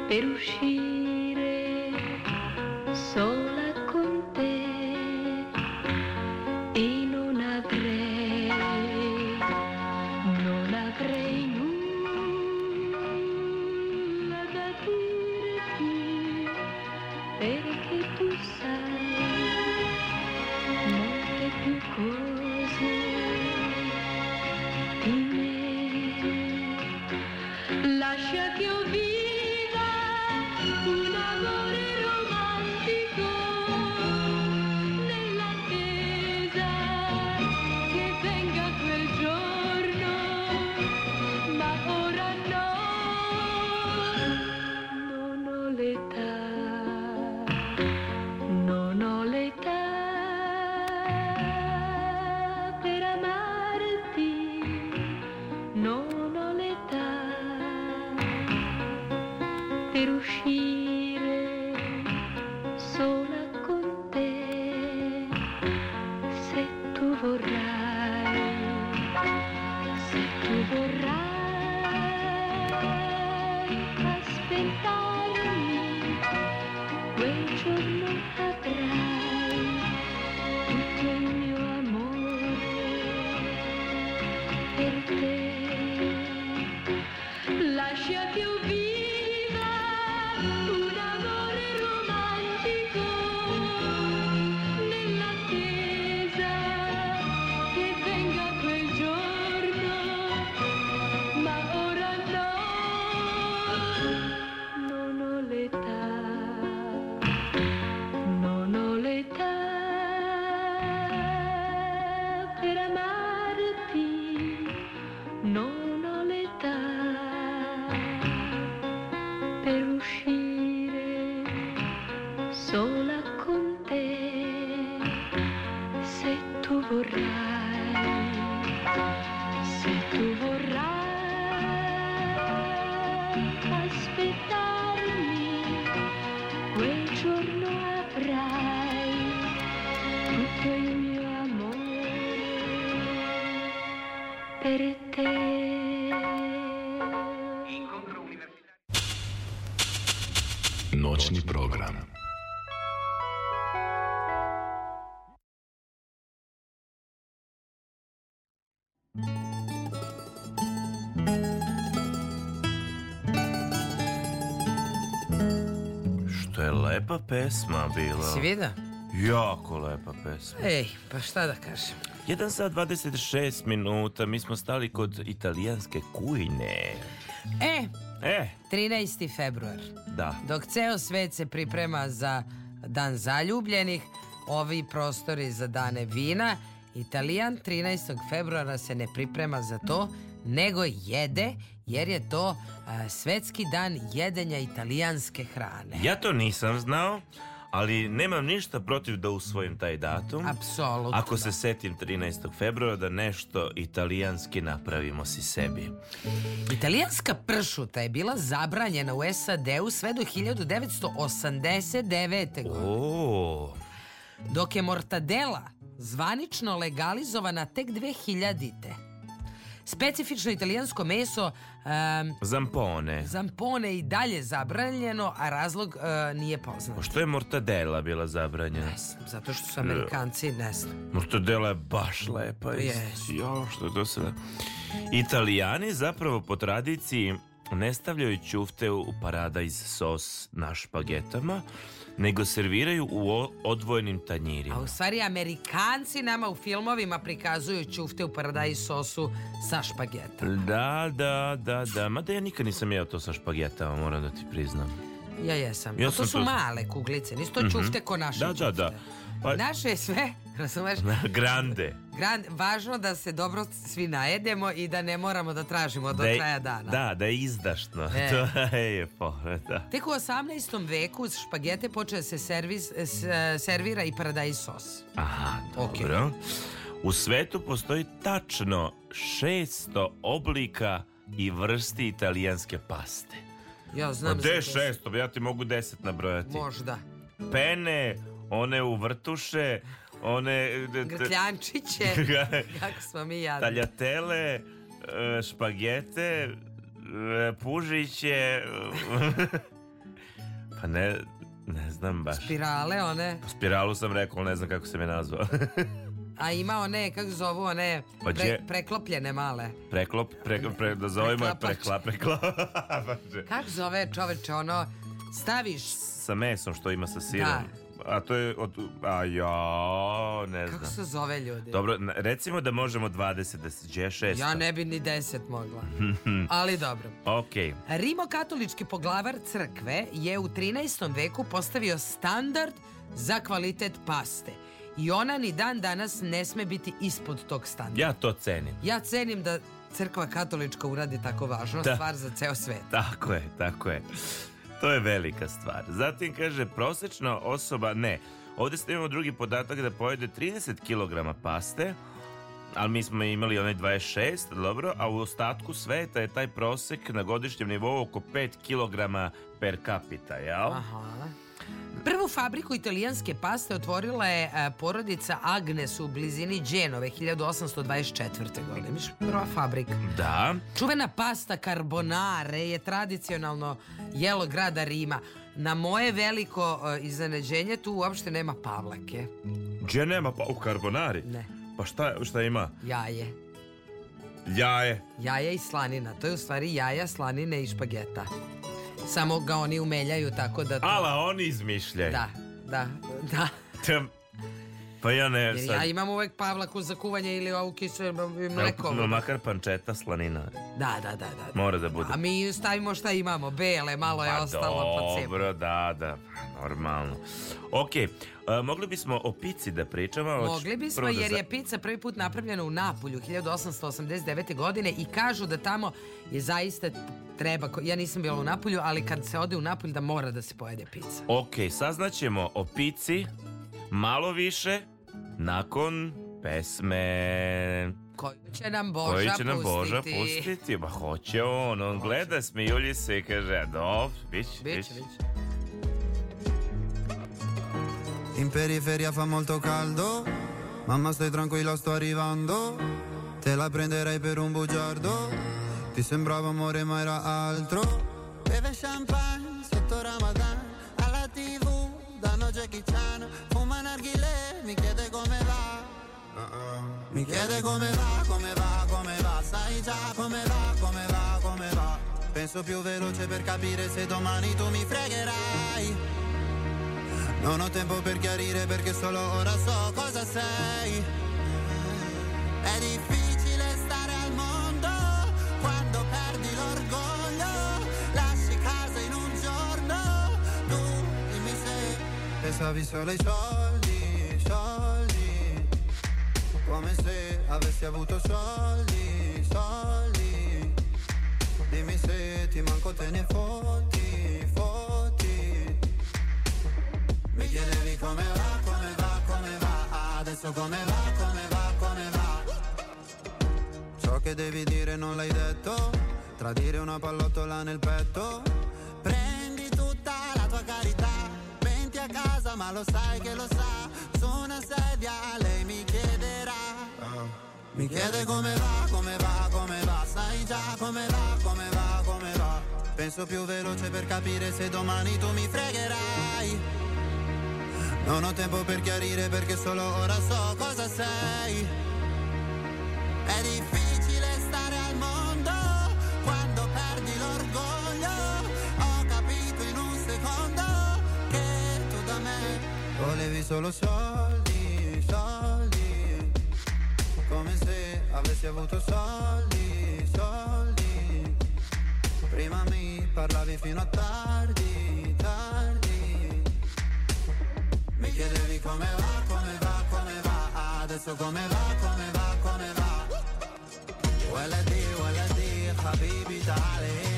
per uscire sola pesma bila. Si vidio? Jako lepa pesma. Ej, pa šta da kažem? 1 sat 26 minuta, mi smo stali kod italijanske kujne. E, E, 13. februar. da. Dok ceo svet se priprema za dan zaljubljenih, ovi prostori za dane vina, Italijan 13. februara se ne priprema za to, nego jede, jer je to a, svetski dan jedenja italijanske hrane. Ja to nisam znao, ali nemam ništa protiv da usvojim taj datum. Apsolutno. Ako se setim 13. februara da nešto italijanski napravimo si sebi. Italijanska pršuta je bila zabranjena u SAD-u sve do 1989. godine. O, dok je mortadela zvanično legalizovana tek 2000. Specifično italijansko meso um, zampone. zampone i dalje zabranjeno, a razlog uh, nije poznat. Što je mortadela bila zabranjena? Zato što su Amerikanci, ne znam. Mortadela je baš lepa. Yes. Jo, što je to sada? Italijani zapravo po tradiciji ne stavljaju ćufte u paradajz sos na špagetama, nego serviraju u odvojenim tanjirima. A u stvari Amerikanci nama u filmovima prikazuju ćufte u paradajz sosu sa špageta. Da, da, da, da. Mada ja nikad nisam jeo to sa špagetama, moram da ti priznam. Ja jesam. Ja A to su to- male kuglice, nisu to Mhm. ćufte ko naše Da, da, da. ćufte. Pa- Naše je sve, razumeš? Grande. Grand, važno da se dobro svi najedemo i da ne moramo da tražimo do Da je- kraja dana. Da, da je izdašno. E. [LAUGHS] To je povreda. Tek u 18. veku uz špagete počeo da se servis, s- servira i paradajz sos. Aha, dobro. U svetu postoji tačno 600 oblika i vrsti italijanske paste. Ja znam Ma za de to. 600, ja ti mogu 10 nabrojati. Možda. Pene, one u vrtuše, one... Grtljančiće, [LAUGHS] kako smo mi jadni. Taljatele, e, špagete, e, pužiće... [LAUGHS] pa ne, ne znam baš. Spirale one, Spiralu sam rekao, ne znam kako sam je nazvao. [LAUGHS] a ima one, kako zovu one, Pa pre- preklopljene male. Preklop, pre, pre, da zovemo je prekla, prekla. Kako zove čoveče ono, staviš, sa mesom što ima sa sirom. Da. A to je od... A ja, ne kako znam. se zove ljudi? Dobro, recimo da možemo 20, da je 600. Ja ne bi ni deset mogla, [LAUGHS] ali dobro. ok. Rimokatolički poglavar crkve je u 13. veku postavio standard za kvalitet paste. I ona ni dan danas ne sme biti ispod tog standarda. Ja to cenim. Ja cenim da crkva katolička uradi tako važnu Da. stvar za ceo svet. Tako je, tako je. To je velika stvar. Zatim kaže, prosječna osoba, ne. Ovdje ste imamo drugi podatak da pojede 30 kg paste, ali mi smo imali onaj 26, dobro, a u ostatku sveta je taj prosek na godišnjem nivou oko 5 kg per capita, jel? Aha. Prvu fabriku italijanske paste otvorila je e, porodica Agnes u blizini Dženove 1824. godine. Miš, prva fabrika. Da. Čuvena pasta carbonare je tradicionalno jelo grada Rima. Na moje veliko e, iznenađenje tu uopšte nema pavlake. Gdje nema pa u carbonari? Ne. Pa šta, šta ima? Jaje. Jaje. Jaja i slanina. To je u stvari jaja, slanine i špageta. Samo ga oni umeljaju tako da... To... Ala, oni izmišljaju. Da, da, da. Tem- Pa ja ne, sad... ja imam uvek pavlaku za kuvanje ili ovu kiselu mleko. No, makar pančeta slanina. Da, da, da, da. Mora da bude. A mi stavimo šta imamo, bele, malo je Pa ostalo po cepu. Dobro, da, da, pa, normalno. Ok, e, mogli bismo o pici da pričamo. Mogli bismo da jer je pizza prvi put napravljena u Napolju 1889. godine i kažu da tamo je zaista treba, ko- ja nisam bila u Napolju, ali kad se ode u Napolj da mora da se pojede pizza. Ok, saznaćemo o pici malo više nakon pesme Koju će nam Boža koju će nam pustiti. Boža pustiti. Ba hoće on, on gleda, smijulji se i kaže, "A, dobro, bić, bić. biće. In periferia fa molto caldo, mamma stai tranquilla sto arrivando, te la prenderei per un bugiardo, ti sembrava amore ma era altro. Beve champagne sotto Ramadan, alla tv danno Jackie Chan, fuma narghile, mi chiede come va. Mi chiede come va, come va, come va, sai già come va, come va, come va. Penso più veloce per capire se domani tu mi fregherai. Non ho tempo per chiarire perché solo ora so cosa sei. È difficile pensavi solo ai soldi, soldi. Come se avessi avuto soldi, soldi. Dimmi se ti manco te ne fotti, fotti. Mi chiedevi come va, come va, come va Adesso come va, come va, come va Ciò che devi dire non l'hai detto Tradire una pallottola nel petto Prendi tutta la tua carità casa ma lo sai che lo sa. Su una sedia lei mi chiederà. Mi chiede come va, come va, come va. Sai già come va, come va, come va. Penso più veloce per capire se domani tu mi fregherai. Non ho tempo per chiarire perché solo ora so cosa sei. È difficile stare al mondo volevi solo soldi, soldi. Come se avessi avuto soldi, soldi. Prima mi parlavi fino a tardi, tardi. Mi chiedevi come va, come va, come va Adesso come va, come va, come va ولدي ولدي حبيبي تعالي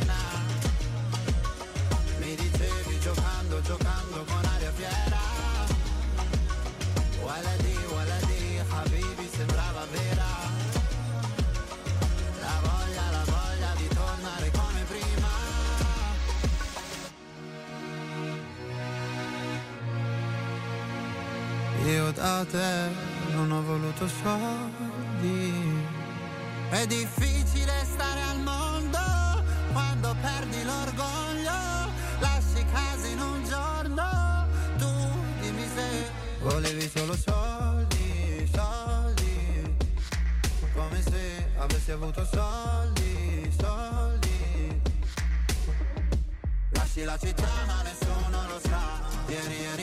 Io da te non ho voluto soldi. È difficile stare al mondo quando perdi l'orgoglio. Lasci casa in un giorno. Tu dimmi se volevi solo soldi, soldi. Come se avessi avuto soldi, soldi. Lasci la città ma nessuno lo sa Ieri eri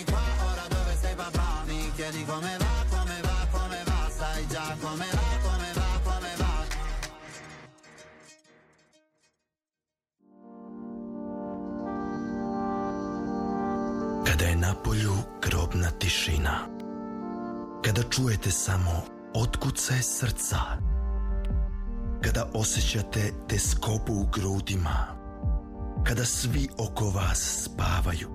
Kada čujete samo otkucaj srca Kada osjećate teskobu u grudima Kada svi oko vas spavaju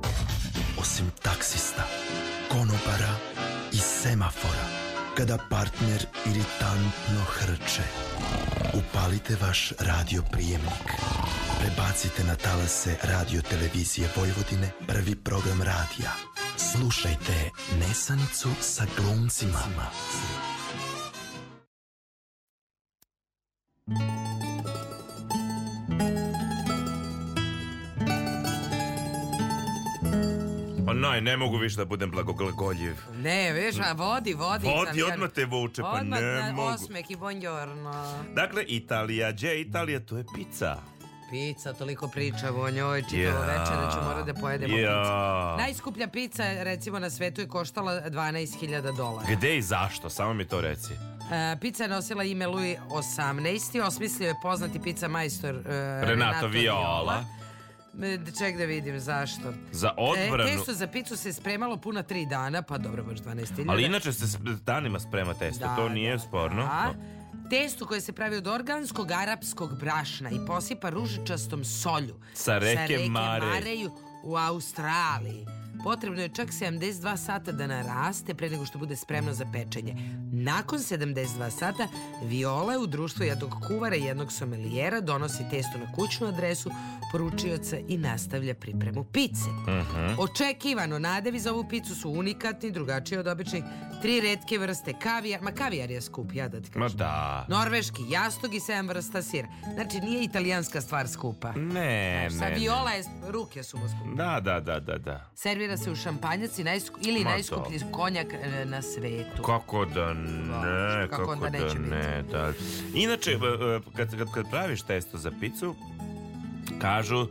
Osim taksista, konopara i semafora Kada partner iritantno hrče Upalite vaš radio prijemnik Prebacite na talase radio televizije Vojvodine prvi program radija. Slušajte Nesanicu sa glumcima. Pa naj, ne mogu više da budem blagogoljiv. Ne, viš, a vodi, vodi. Vodi, odmah te vuče, pa Odmah ne na mogu. osmeh i buongiorno. Dakle, Italija, gdje je Italija, to je pizza. Pizza, toliko pričamo o njoj, čitavo Ja. večer da ćemo morati da pojedemo Ja. pizzu. Najskuplja pizza, recimo, na svetu je koštala 12.000 dolara. Gde i zašto? Samo mi to reci. E, pizza je nosila ime Louis XVIII, osmislio je poznati pizza majstor e, Renato, Viola. E, Ček da vidim zašto. Za odbranu- E, testo za picu se spremalo puna tri dana, pa dobro, baš 12.000. Ali inače se danima sprema testo, to nije sporno. Da. Testo koje se pravi od organskog arapskog brašna i posipa ružičastom solju. Sa reke Mare. Mareju u Australiji. Potrebno je čak 72 sata da naraste pre nego što bude spremno za pečenje. Nakon 72 sata Viola u društvu jednog kuvara i jednog somelijera donosi testo na kućnu adresu poručioca i nastavlja pripremu pice. Mhm. Očekivano, nadevi za ovu picu su unikatni, drugačiji od običnih. Tri retke vrste kavijar, ma kavijar je skup, ja da ti Ma kažem. da. Norveški, jastog i 7 vrsta sira. Znači, nije italijanska stvar skupa. Ne, Sa ne, ne. viola je, ruke su mu skupe. Da, da, da, da, da. Servira se u šampanjac i najsku, ili Ma najskuplji konjak e, na svetu. Kako da ne, kako kako, da neće biti? ne. Da. Inače, e, e, kad, kad, kad praviš testo za picu, kažu, e,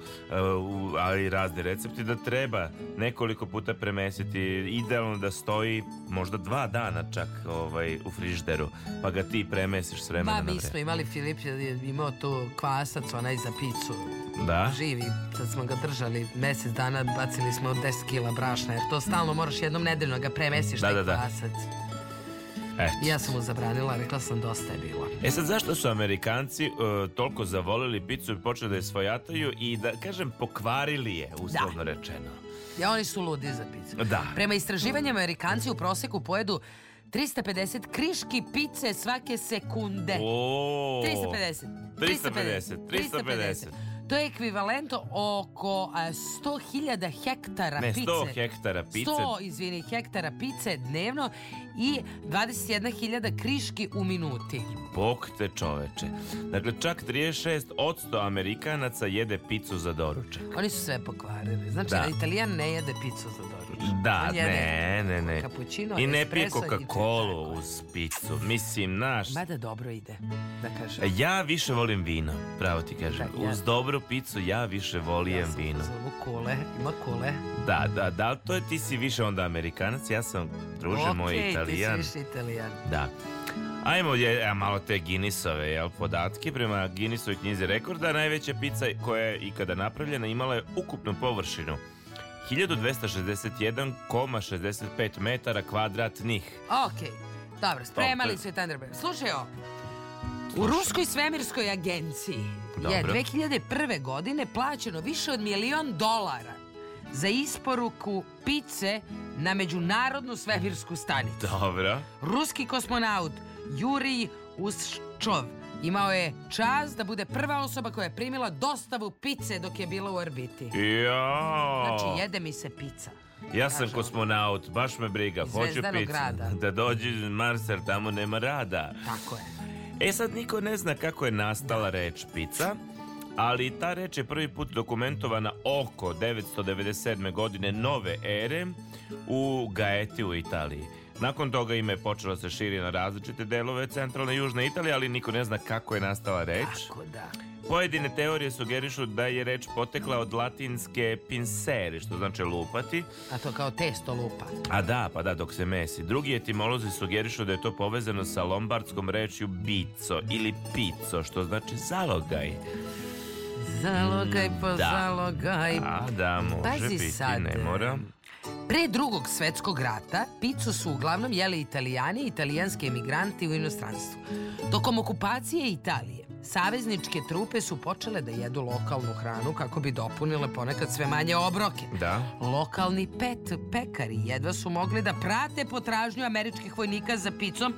ali razni recepti, da treba nekoliko puta premesiti, idealno da stoji možda dva dana čak ovaj, u frižderu, pa ga ti premesiš s vremena na mi smo imali, Filip je imao tu kvasac, onaj za picu. Da? Živi, sad smo ga držali mesec dana, bacili smo 10 kila brašna, jer to stalno moraš jednom nedeljno ga premesiš, Da, taj da, da. kvasac. Eto. Ja sam mu zabranila, rekla sam dosta je bilo. E sad, zašto su Amerikanci e, toliko zavolili picu i počeli da je svojataju i da, kažem, pokvarili je, uslovno rečeno? Ja, oni su ludi za picu. Da. Prema istraživanjima Amerikanci u proseku pojedu 350 kriški pice svake sekunde. O, 350. 350, 350. To je ekvivalento oko a, 100.000 hektara Ne, pice. 100 hektara pice. 100, izvini, hektara pice dnevno i 21.000 kriški u minuti. Bog te čoveče. Dakle, čak 36% Amerikanaca jede picu za doručak. Oni su sve pokvarili. Znači, Da. Italijan ne jede picu za doručak. Da, jede ne, ne, ne. Cappuccino, I ne pije Coca-Cola uz picu. Mislim, naš... Mada dobro ide, da kažem. Ja više volim vino, pravo ti kažem. Da, ja- Uz dobru picu ja više volijem Ja sam vino. zovu kule, ima kule. Da, da, da, to je ti si više onda Amerikanac, ja sam druže moj Okej, Italijan. ti si više Italijan. Da. Ajmo je, malo te Guinnessove jel, podatke. Prema Guinnessovoj knjizi rekorda, najveća pizza koja je ikada napravljena imala je ukupnu površinu 1261,65 metara kvadratnih. Okej, dobro, spremali su je Thunderbird. Slušaj ovo. U Ruskoj svemirskoj agenciji je Dobro. 2001. godine plaćeno više od milion dolara za isporuku pice na međunarodnu svemirsku stanicu. Dobro. Ruski kosmonaut Jurij Usčov imao je čast da bude prva osoba koja je primila dostavu pice dok je bila u orbiti. Jao. Znači, jede mi se pica. Ja sam Kažem. kosmonaut, baš me briga. Iz Hoću Zvezdanog picu. grada. Da dođe jer tamo nema rada. Tako je. E sad niko ne zna kako je nastala reč pica, ali ta reč je prvi put dokumentovana oko 997. godine nove ere u Gaeti u Italiji. Nakon toga ime je počelo se širi na različite delove centralne i južne Italije, ali niko ne zna kako je nastala reč. Kako da? Pojedine teorije sugerišu da je reč potekla od latinske pinseri, što znači lupati, A to kao testo lupa. a da, pa da, dok se mesi. Drugi etimolozi sugerišu da je to povezano sa lombardskom rečju bico ili pico, što znači zalogaj. Zalogaj po Da. zalogaj. A da, može Pazi biti, sad, ne mora. Pre drugog svetskog rata picu su uglavnom jeli italijani i italijanski emigranti u inostranstvu. Tokom okupacije Italije, savezničke trupe su počele da jedu lokalnu hranu kako bi dopunile ponekad sve manje obroke. Da. Lokalni pet pekari jedva su mogli da prate potražnju američkih vojnika za picom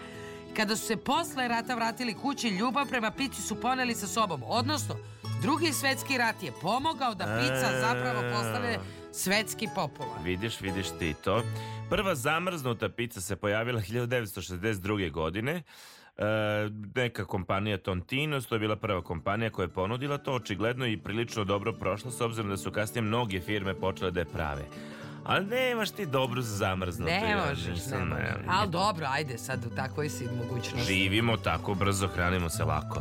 kada su se posle rata vratili kući, ljubav prema pici su poneli sa sobom. Odnosno, drugi svetski rat je pomogao da pica E. zapravo postane svetski popular. Vidiš, vidiš ti to. Prva zamrznuta pizza se pojavila 1962. godine. E, neka kompanija Tontinos, to je bila prva kompanija koja je ponudila to, očigledno i prilično dobro prošla, s obzirom da su kasnije mnoge firme počele da je prave. Ali nemaš ti dobro za zamrznuto. Ne ja možeš, ne možeš. Ali dobro, ajde sad u takvoj si mogućnosti. Živimo tako brzo, hranimo se lako.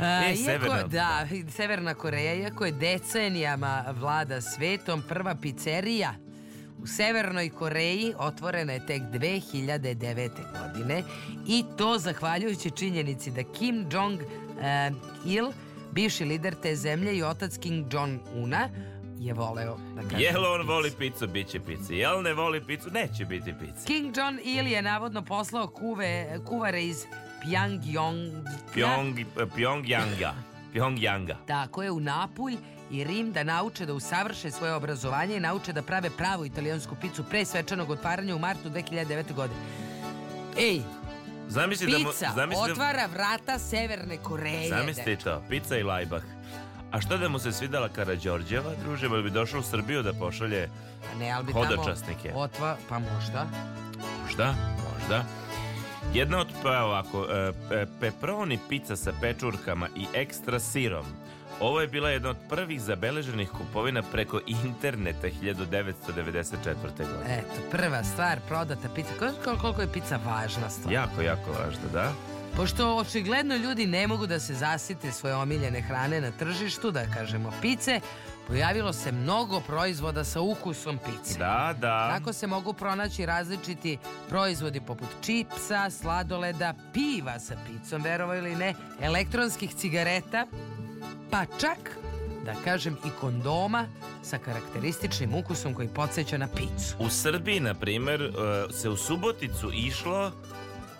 A, E, iako, Severna- da, Severna Koreja, iako je decenijama vlada svetom, prva pizzerija u Severnoj Koreji otvorena je tek 2009. godine i to zahvaljujući činjenici da Kim Jong-il, bivši lider te zemlje i otac Kim Jong-una, je voleo da kaže... Jel on voli picu, bit će pici. Jel ne voli picu, neće biti pici. King John Il je navodno poslao kuve, kuvare iz Pjangjong. Pyong, Pyongyanga. Pyongyanga. Tako je u Napulj i Rim da nauče da usavrše svoje obrazovanje i nauče da prave pravu italijansku picu pre svečanog otvaranja u martu 2009. godine. Ej, Zamisli da mu, pizza zamisli da, otvara vrata Severne Koreje. zamisli to, pizza i lajbah. A šta da mu se svidala Karađorđeva, druže, bi došao u Srbiju da pošalje Pa ne, ali bi hodočasnike? tamo otva, pa možda. Možda, možda. Jedna od, pa ovako, e, pe- pepperoni pizza sa pečurkama i ekstra sirom. Ovo je bila jedna od prvih zabeleženih kupovina preko interneta 1994. godine. Eto, prva stvar, prodata pizza. Koliko, koliko je pizza važna stvar? Jako, jako važno, da? Pošto očigledno ljudi ne mogu da se zasite svoje omiljene hrane na tržištu, da kažemo pice, pojavilo se mnogo proizvoda sa ukusom pice. Da, da. Tako se mogu pronaći različiti proizvodi poput čipsa, sladoleda, piva sa picom, verovo ili ne, elektronskih cigareta, pa čak, da kažem, i kondoma sa karakterističnim ukusom koji podsjeća na picu. U Srbiji, na primer, e, se u Suboticu išlo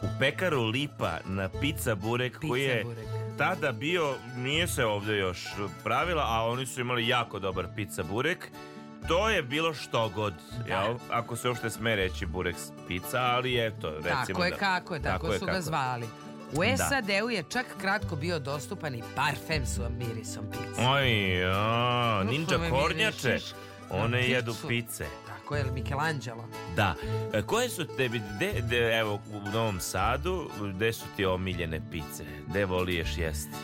u pekaru Lipa na pizza burek koji je burek. tada bio, nije se ovdje još pravila, a oni su imali jako dobar pizza burek. To je bilo što god, jel? Ako se uopšte sme reći burek pizza, ali eto, recimo Tako je da- kako je, tako, je su ga kako je. zvali. U Da. SAD-u je čak kratko bio dostupan i parfem sa mirisom pice. Oj, ja, ninja kornjače, one jedu pice. Tako je, Michelangelo. Da. E, koje su tebi, de, de- evo, u Novom Sadu, gde su ti omiljene pice? Gde voliješ jesti?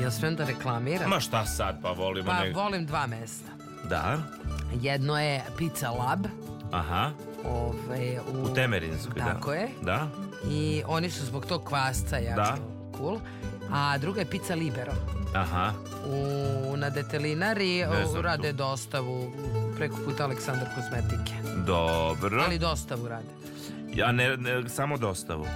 Jel smem da reklamiram? Ma šta sad, pa volimo Pa ne... volim dva mesta. Da, Jedno je Pizza Lab. aha, Ove, u, u Temerinskoj, da. Tako je. Da, I oni su zbog tog kvasca jako Da. cool. A druga je Pizza Libero. aha. U, na detelinari znam rade dostavu preko puta Aleksandar Kozmetike. Dobro. Ali dostavu rade. Ja ne, ne, samo dostavu.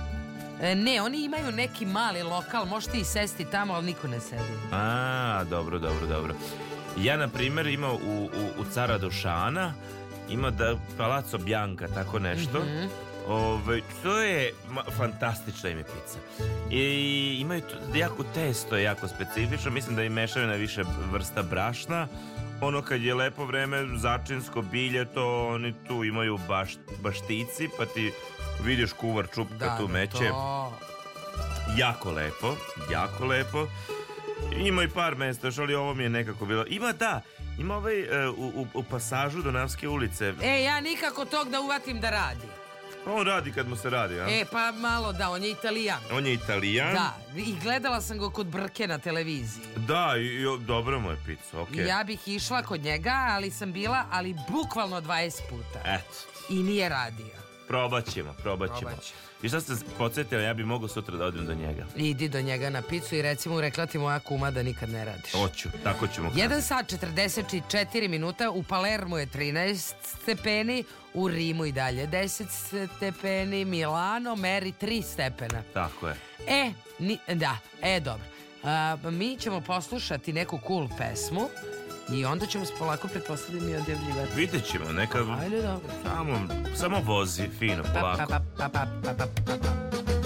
E, ne, oni imaju neki mali lokal, možete i sesti tamo, ali niko ne sedi. A, dobro, dobro, dobro. Ja, na primjer, imao u, u, u Cara Dušana, ima da Palazzo Bianca, tako nešto. Mhm. Ove, to je ma, fantastična im je pizza. I imaju tu, jako testo je jako specifično, mislim da im mešaju na više vrsta brašna. Ono kad je lepo vreme, začinsko bilje, to oni tu imaju baš, baštici, pa ti vidiš kuvar čupka tu meće. to... Jako lepo, jako lepo. Ima i par mesta, još, ali ovo mi je nekako bilo. Ima da, ima ovaj e, u, u, u pasažu Donavske ulice. E, ja nikako tog da uvatim da radi. On radi kad mu se radi, a? E, pa malo da, on je italijan. On je italijan. Da, i gledala sam ga kod Brke na televiziji. Da, i, i dobra mu je pizza, okej. I Ja bih išla kod njega, ali sam bila, ali bukvalno 20 puta. Eto, I nije radio. probat ćemo, probat ćemo. Probat ćemo. I šta ste podsjetili, ja bi mogao sutra da odem do njega. Idi do njega na picu i recimo rekla ti moja kuma da nikad ne radiš. Hoću, tako ćemo. 1 sat 44 minuta, u Palermu je 13 stepeni, u Rimu i dalje 10 stepeni, Milano meri 3 stepena. Tako je. E, ni, da, e, dobro. A, mi ćemo poslušati neku cool pesmu i onda ćemo se polako pretpostavljati i odjavljivati. Vidjet ćemo, neka... Ajde, dobro. Samo, samo vozi, fino, Pa, polako. pa, pa, pa, pa, pa, pa, pa.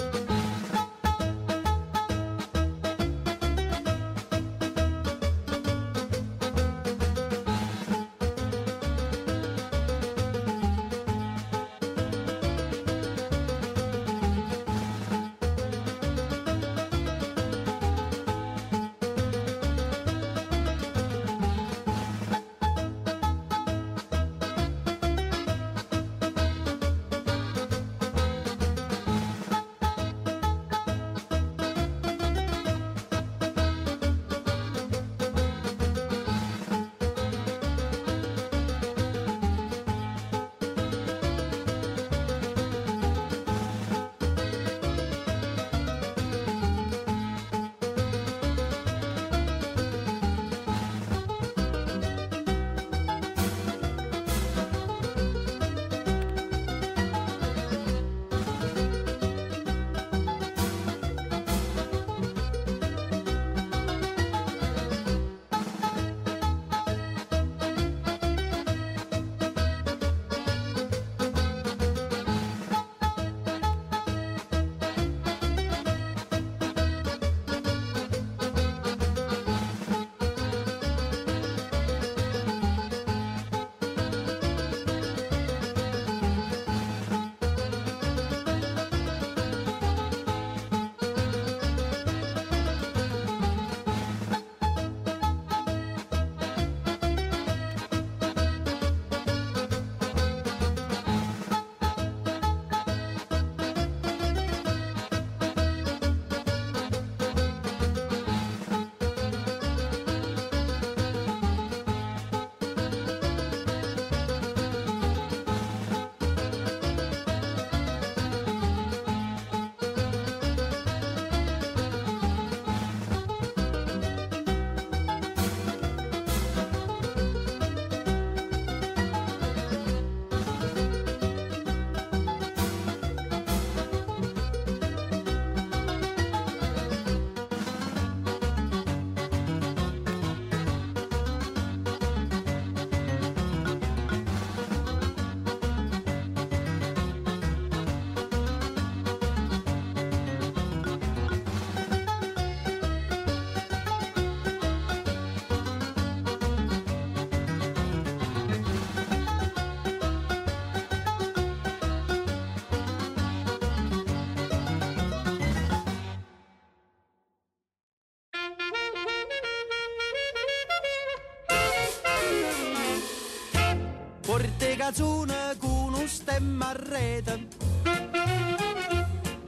Ragazzone con un stemma a rete.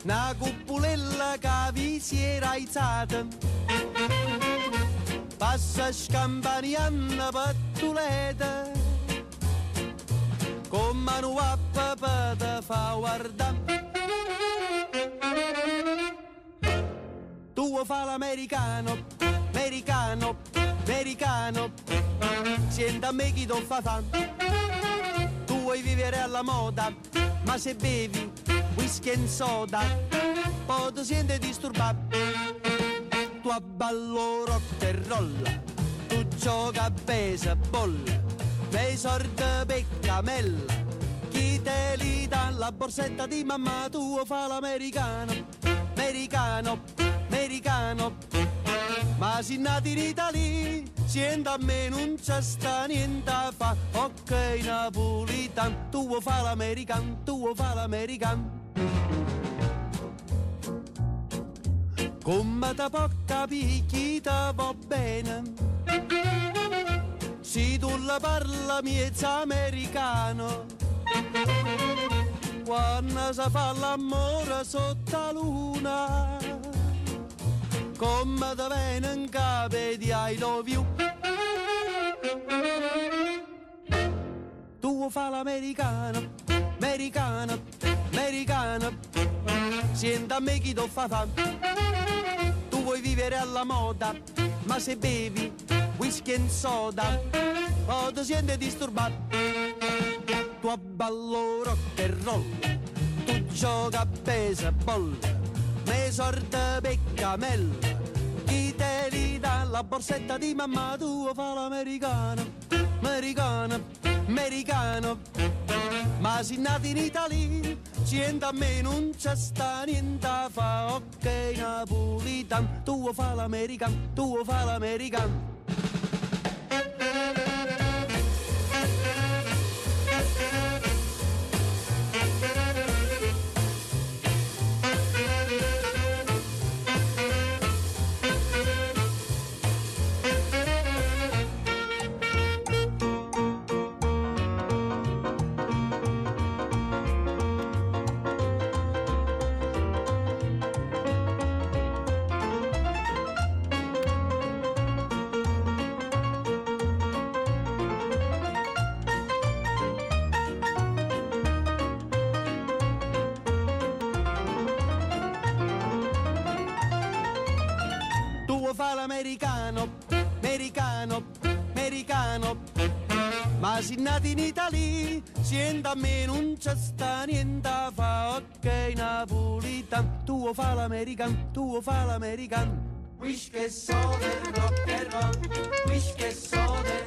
Una cupulella che vi si era aizzata. Passa scampanianna pattuleta. Con mano a papà te fa guardare. Tu fa l'americano, americano, americano. Senta a me chi ti fa fa. Vivere alla moda, ma se bevi whisky e soda, poi ti senti disturbato. Tu abballo rock e roll, tu gioca a baseball, nei sordi peccamella. Chi te li dà la borsetta di mamma tua fa l'americano, americano, americano. Ma si nati in Italia, siendo a me non c'è sta niente a fa. Ok napolitan, tu vuoi fa l'americano, tu vuoi fa l'americano. Come capire chi te va bene? Se tu la parla miezza americano Quando si fa l'amore sotto la luna Come te viene in capo di I love Tu fa l'americano, americano, americano. Senta a me chi ti fa fa. Tu vuoi vivere alla moda, ma se bevi whisky e soda O ti senti disturbato. Tu abballo rock e roll Tu gioca a baseball Me sorte peccamella dà la borsetta di mamma tua fa l'americano Americano, americano. Ma si nati in Italia Siente a me non c'è sta niente fa Ok napolitan Tu fa l'americano, tu fa l'americano me non c'è sta niente fa Ok napolitan, tu fa l'americano, tu fa l'americano Wish che so del rock and roll, wish che so del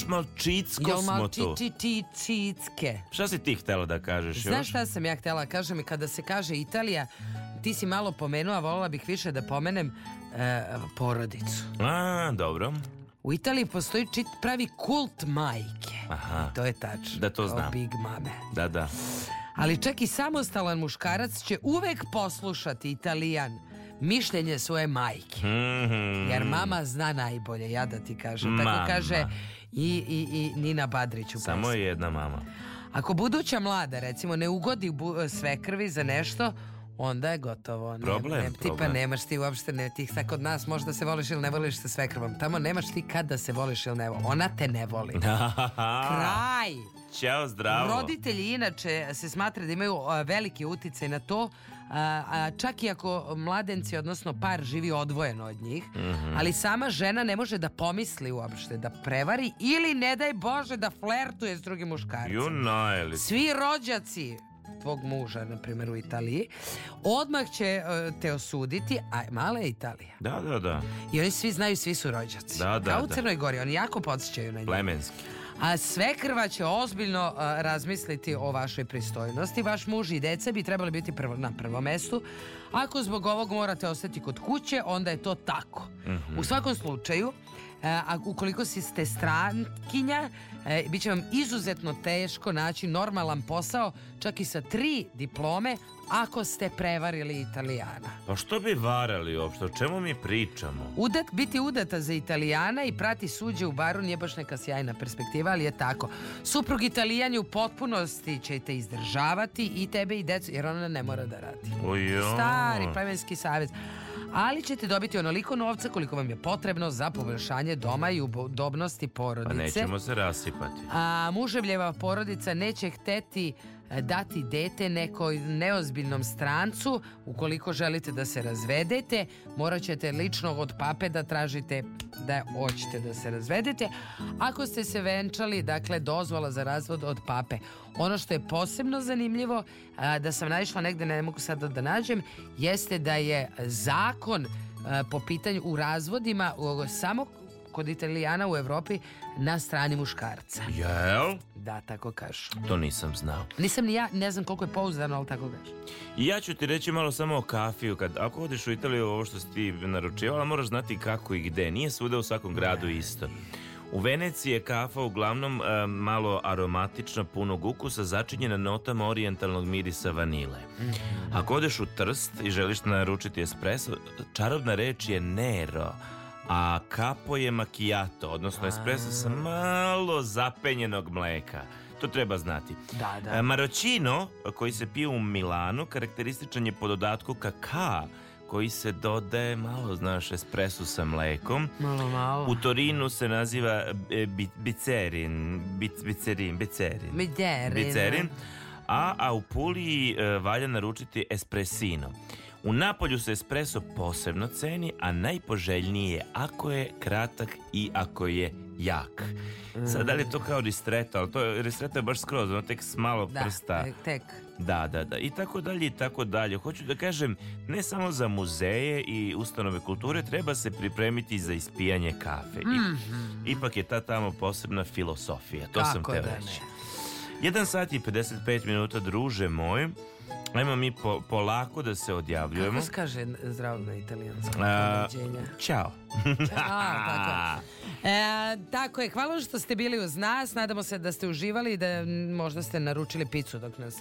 Evo još malo čicko Jel smo tu. či, či, čicke. Šta si ti htjela da kažeš još? Znaš šta sam ja htjela? Kaže mi kada se kaže Italija, ti si malo pomenula, volila bih više da pomenem e, porodicu. A, dobro. U Italiji postoji čit pravi kult majke. Aha. I to je tačno. Da to kao znam. Big mame. Da, da. Ali čak i samostalan muškarac će uvek poslušati Italijan mišljenje svoje majke. Mhm. Jer mama zna najbolje, ja da ti kažem. Tako Mama. kaže i, i, i Nina Badrić u Samo je jedna mama. Ako buduća mlada, recimo, ne ugodi sve krvi za nešto, onda je gotovo. Ne- Problem, ne, tipa problem. nemaš ti uopšte, ne, ti sad kod nas možda se voliš ili ne voliš sa sve krvom. Tamo nemaš ti kad da se voliš ili ne voliš. Ona te ne voli. [LAUGHS] Kraj! Ćao, zdravo. Roditelji inače se smatra da imaju veliki uticaj na to, a, čak i ako mladenci, odnosno par, živi odvojeno od njih, Mhm. ali sama žena ne može da pomisli uopšte da prevari ili ne daj Bože da flertuje s drugim muškarcem. Ju najeli. Svi rođaci tvog muža, na primjer u Italiji, odmah će e, te osuditi, a mala je Italija. Da, da, da. I oni svi znaju, svi su rođaci. Da, da, Kao u da. Crnoj Gori, oni jako podsjećaju na njih. Plemenski. A sve krva će ozbiljno a, razmisliti o vašoj pristojnosti. Vaš muž i deca bi trebali biti prvo, na prvom mestu. Ako zbog ovog morate ostati kod kuće, onda je to tako. Mhm. U svakom slučaju, a ukoliko si ste strankinja, e, bit će vam izuzetno teško naći normalan posao, čak i sa tri diplome, ako ste prevarili Italijana. Pa što bi varali uopšte? O čemu mi pričamo? Udat, biti udata za Italijana i prati suđe u baru nije baš neka sjajna perspektiva, ali je tako. Suprug Italijan u potpunosti će te izdržavati i tebe i decu, jer ona ne mora da radi. Ojoj. Stari plemenski savez. Ali ćete dobiti onoliko novca koliko vam je potrebno za poboljšanje doma i udobnosti Pa porodice. nećemo se rasipati. A muževljeva porodica neće hteti dati dete nekoj neozbiljnom strancu. Ukoliko želite da se razvedete, morat ćete lično od pape da tražite da hoćete da se razvedete. Ako ste se venčali, dakle, dozvola za razvod od pape. Ono što je posebno zanimljivo, a, da sam naišla negde, ne mogu sada da nađem, jeste da je zakon a, po pitanju u razvodima samo kod Italijana u Evropi na strani muškarca. Jel? Da, tako kažu. To nisam znao. Nisam ni ja, ne znam koliko je pouzdano, ali tako kaže. I ja ću ti reći malo samo o kafiju. Kad, ako odeš u Italiju, ovo što si ti naručivala, moraš znati kako i gde. Nije svuda u svakom gradu isto. U Veneciji je kafa uglavnom e, malo aromatična, punog ukusa, začinjena notama orijentalnog mirisa vanile. Ako odeš u Trst i želiš naručiti espresso, čarobna reč je nero, a kapo je macchiato, odnosno espresso sa malo zapenjenog mleka. To treba znati. Da, da. E, Marocino, koji se pije u Milanu, karakterističan je po dodatku kaka, koji se dodaje malo, znaš, espresu sa mlekom. Malo, malo. U Torinu se naziva e, bi, bicerin, bic, bicerin, bicerin. Bicerin. Bicerin. A, a u Puliji e, valja naručiti espresino. U Napolju se espresso posebno ceni, a najpoželjniji je ako je kratak i ako je jak. Sad, da li je to kao ristretto, ali to je, ristretto je baš skroz, ono tek s malo Da, prsta. tek, tek. Da, da, da. I tako dalje i tako dalje. Hoću da kažem, ne samo za muzeje i ustanove kulture, treba se pripremiti za ispijanje kafe. I- Mhm. ipak je ta tamo posebna filosofija. To sam Kako teo da reći. Jedan sat i 55 minuta, druže moj. Ajmo mi po- polako da se odjavljujemo. Kako se kaže zdravo na italijanskom? Ćao. [LAUGHS] Tako. E, tako je, hvala što ste bili uz nas. Nadamo se da ste uživali i da možda ste naručili picu dok nas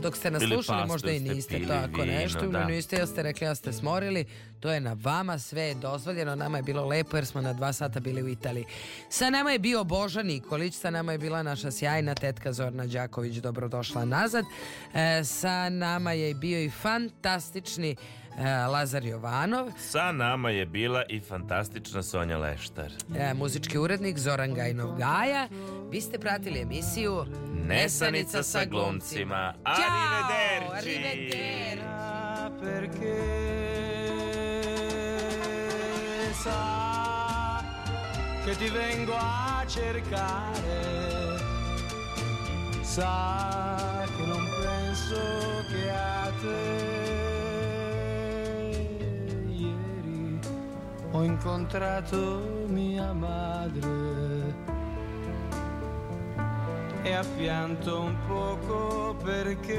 dok ste nas Ili slušali, pastu možda i ste niste pili, tako vino, nešto, da. niste, jel ste rekli ja ste smorili, to je na vama, sve je dozvoljeno, nama je bilo lepo jer smo na dva sata bili u Italiji. Sa nama je bio Boža Nikolić, sa nama je bila naša sjajna tetka Zorna Đaković, dobrodošla nazad. E, sa nama je bio i fantastični Lazar Jovanov, Sa nama je bila i fantastična Sonja Leštar. E, muzički urednik Zoran Gajnov Gaja. Vi ste pratili emisiju Nesanica sa glumcima. Ćao! Arrivederci! perché sa che ti vengo a cercare, sa che non penso che a te. Ho incontrato mia madre e ha pianto un poco perché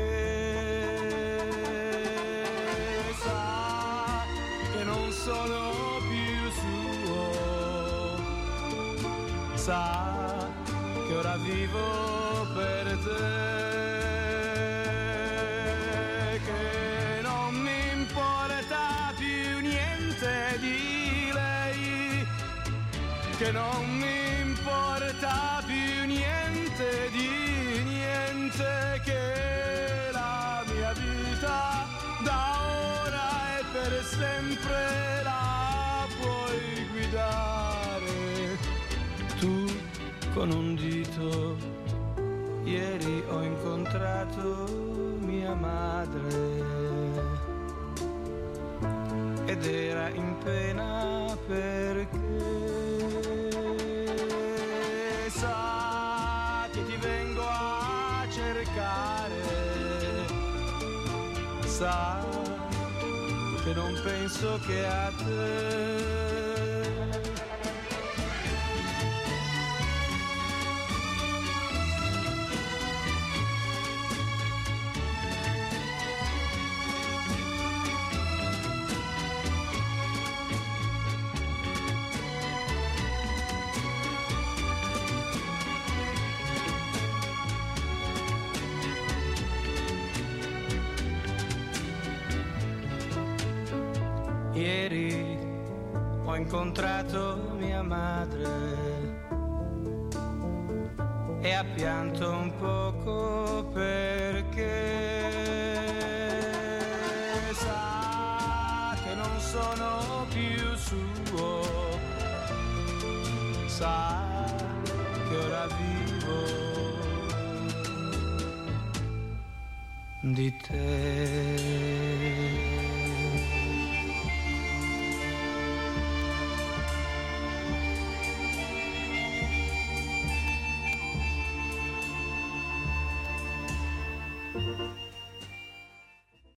sa che non sono più suo, sa che ora vivo per te. Che non mi importa più niente di niente che la mia vita da ora e per sempre la puoi guidare. Tu con un dito ieri ho incontrato mia madre ed era in pena perché sa che non penso che a te. Incontrato mia madre e ha pianto un poco perché sa che non sono più suo, sa che ora vivo di te.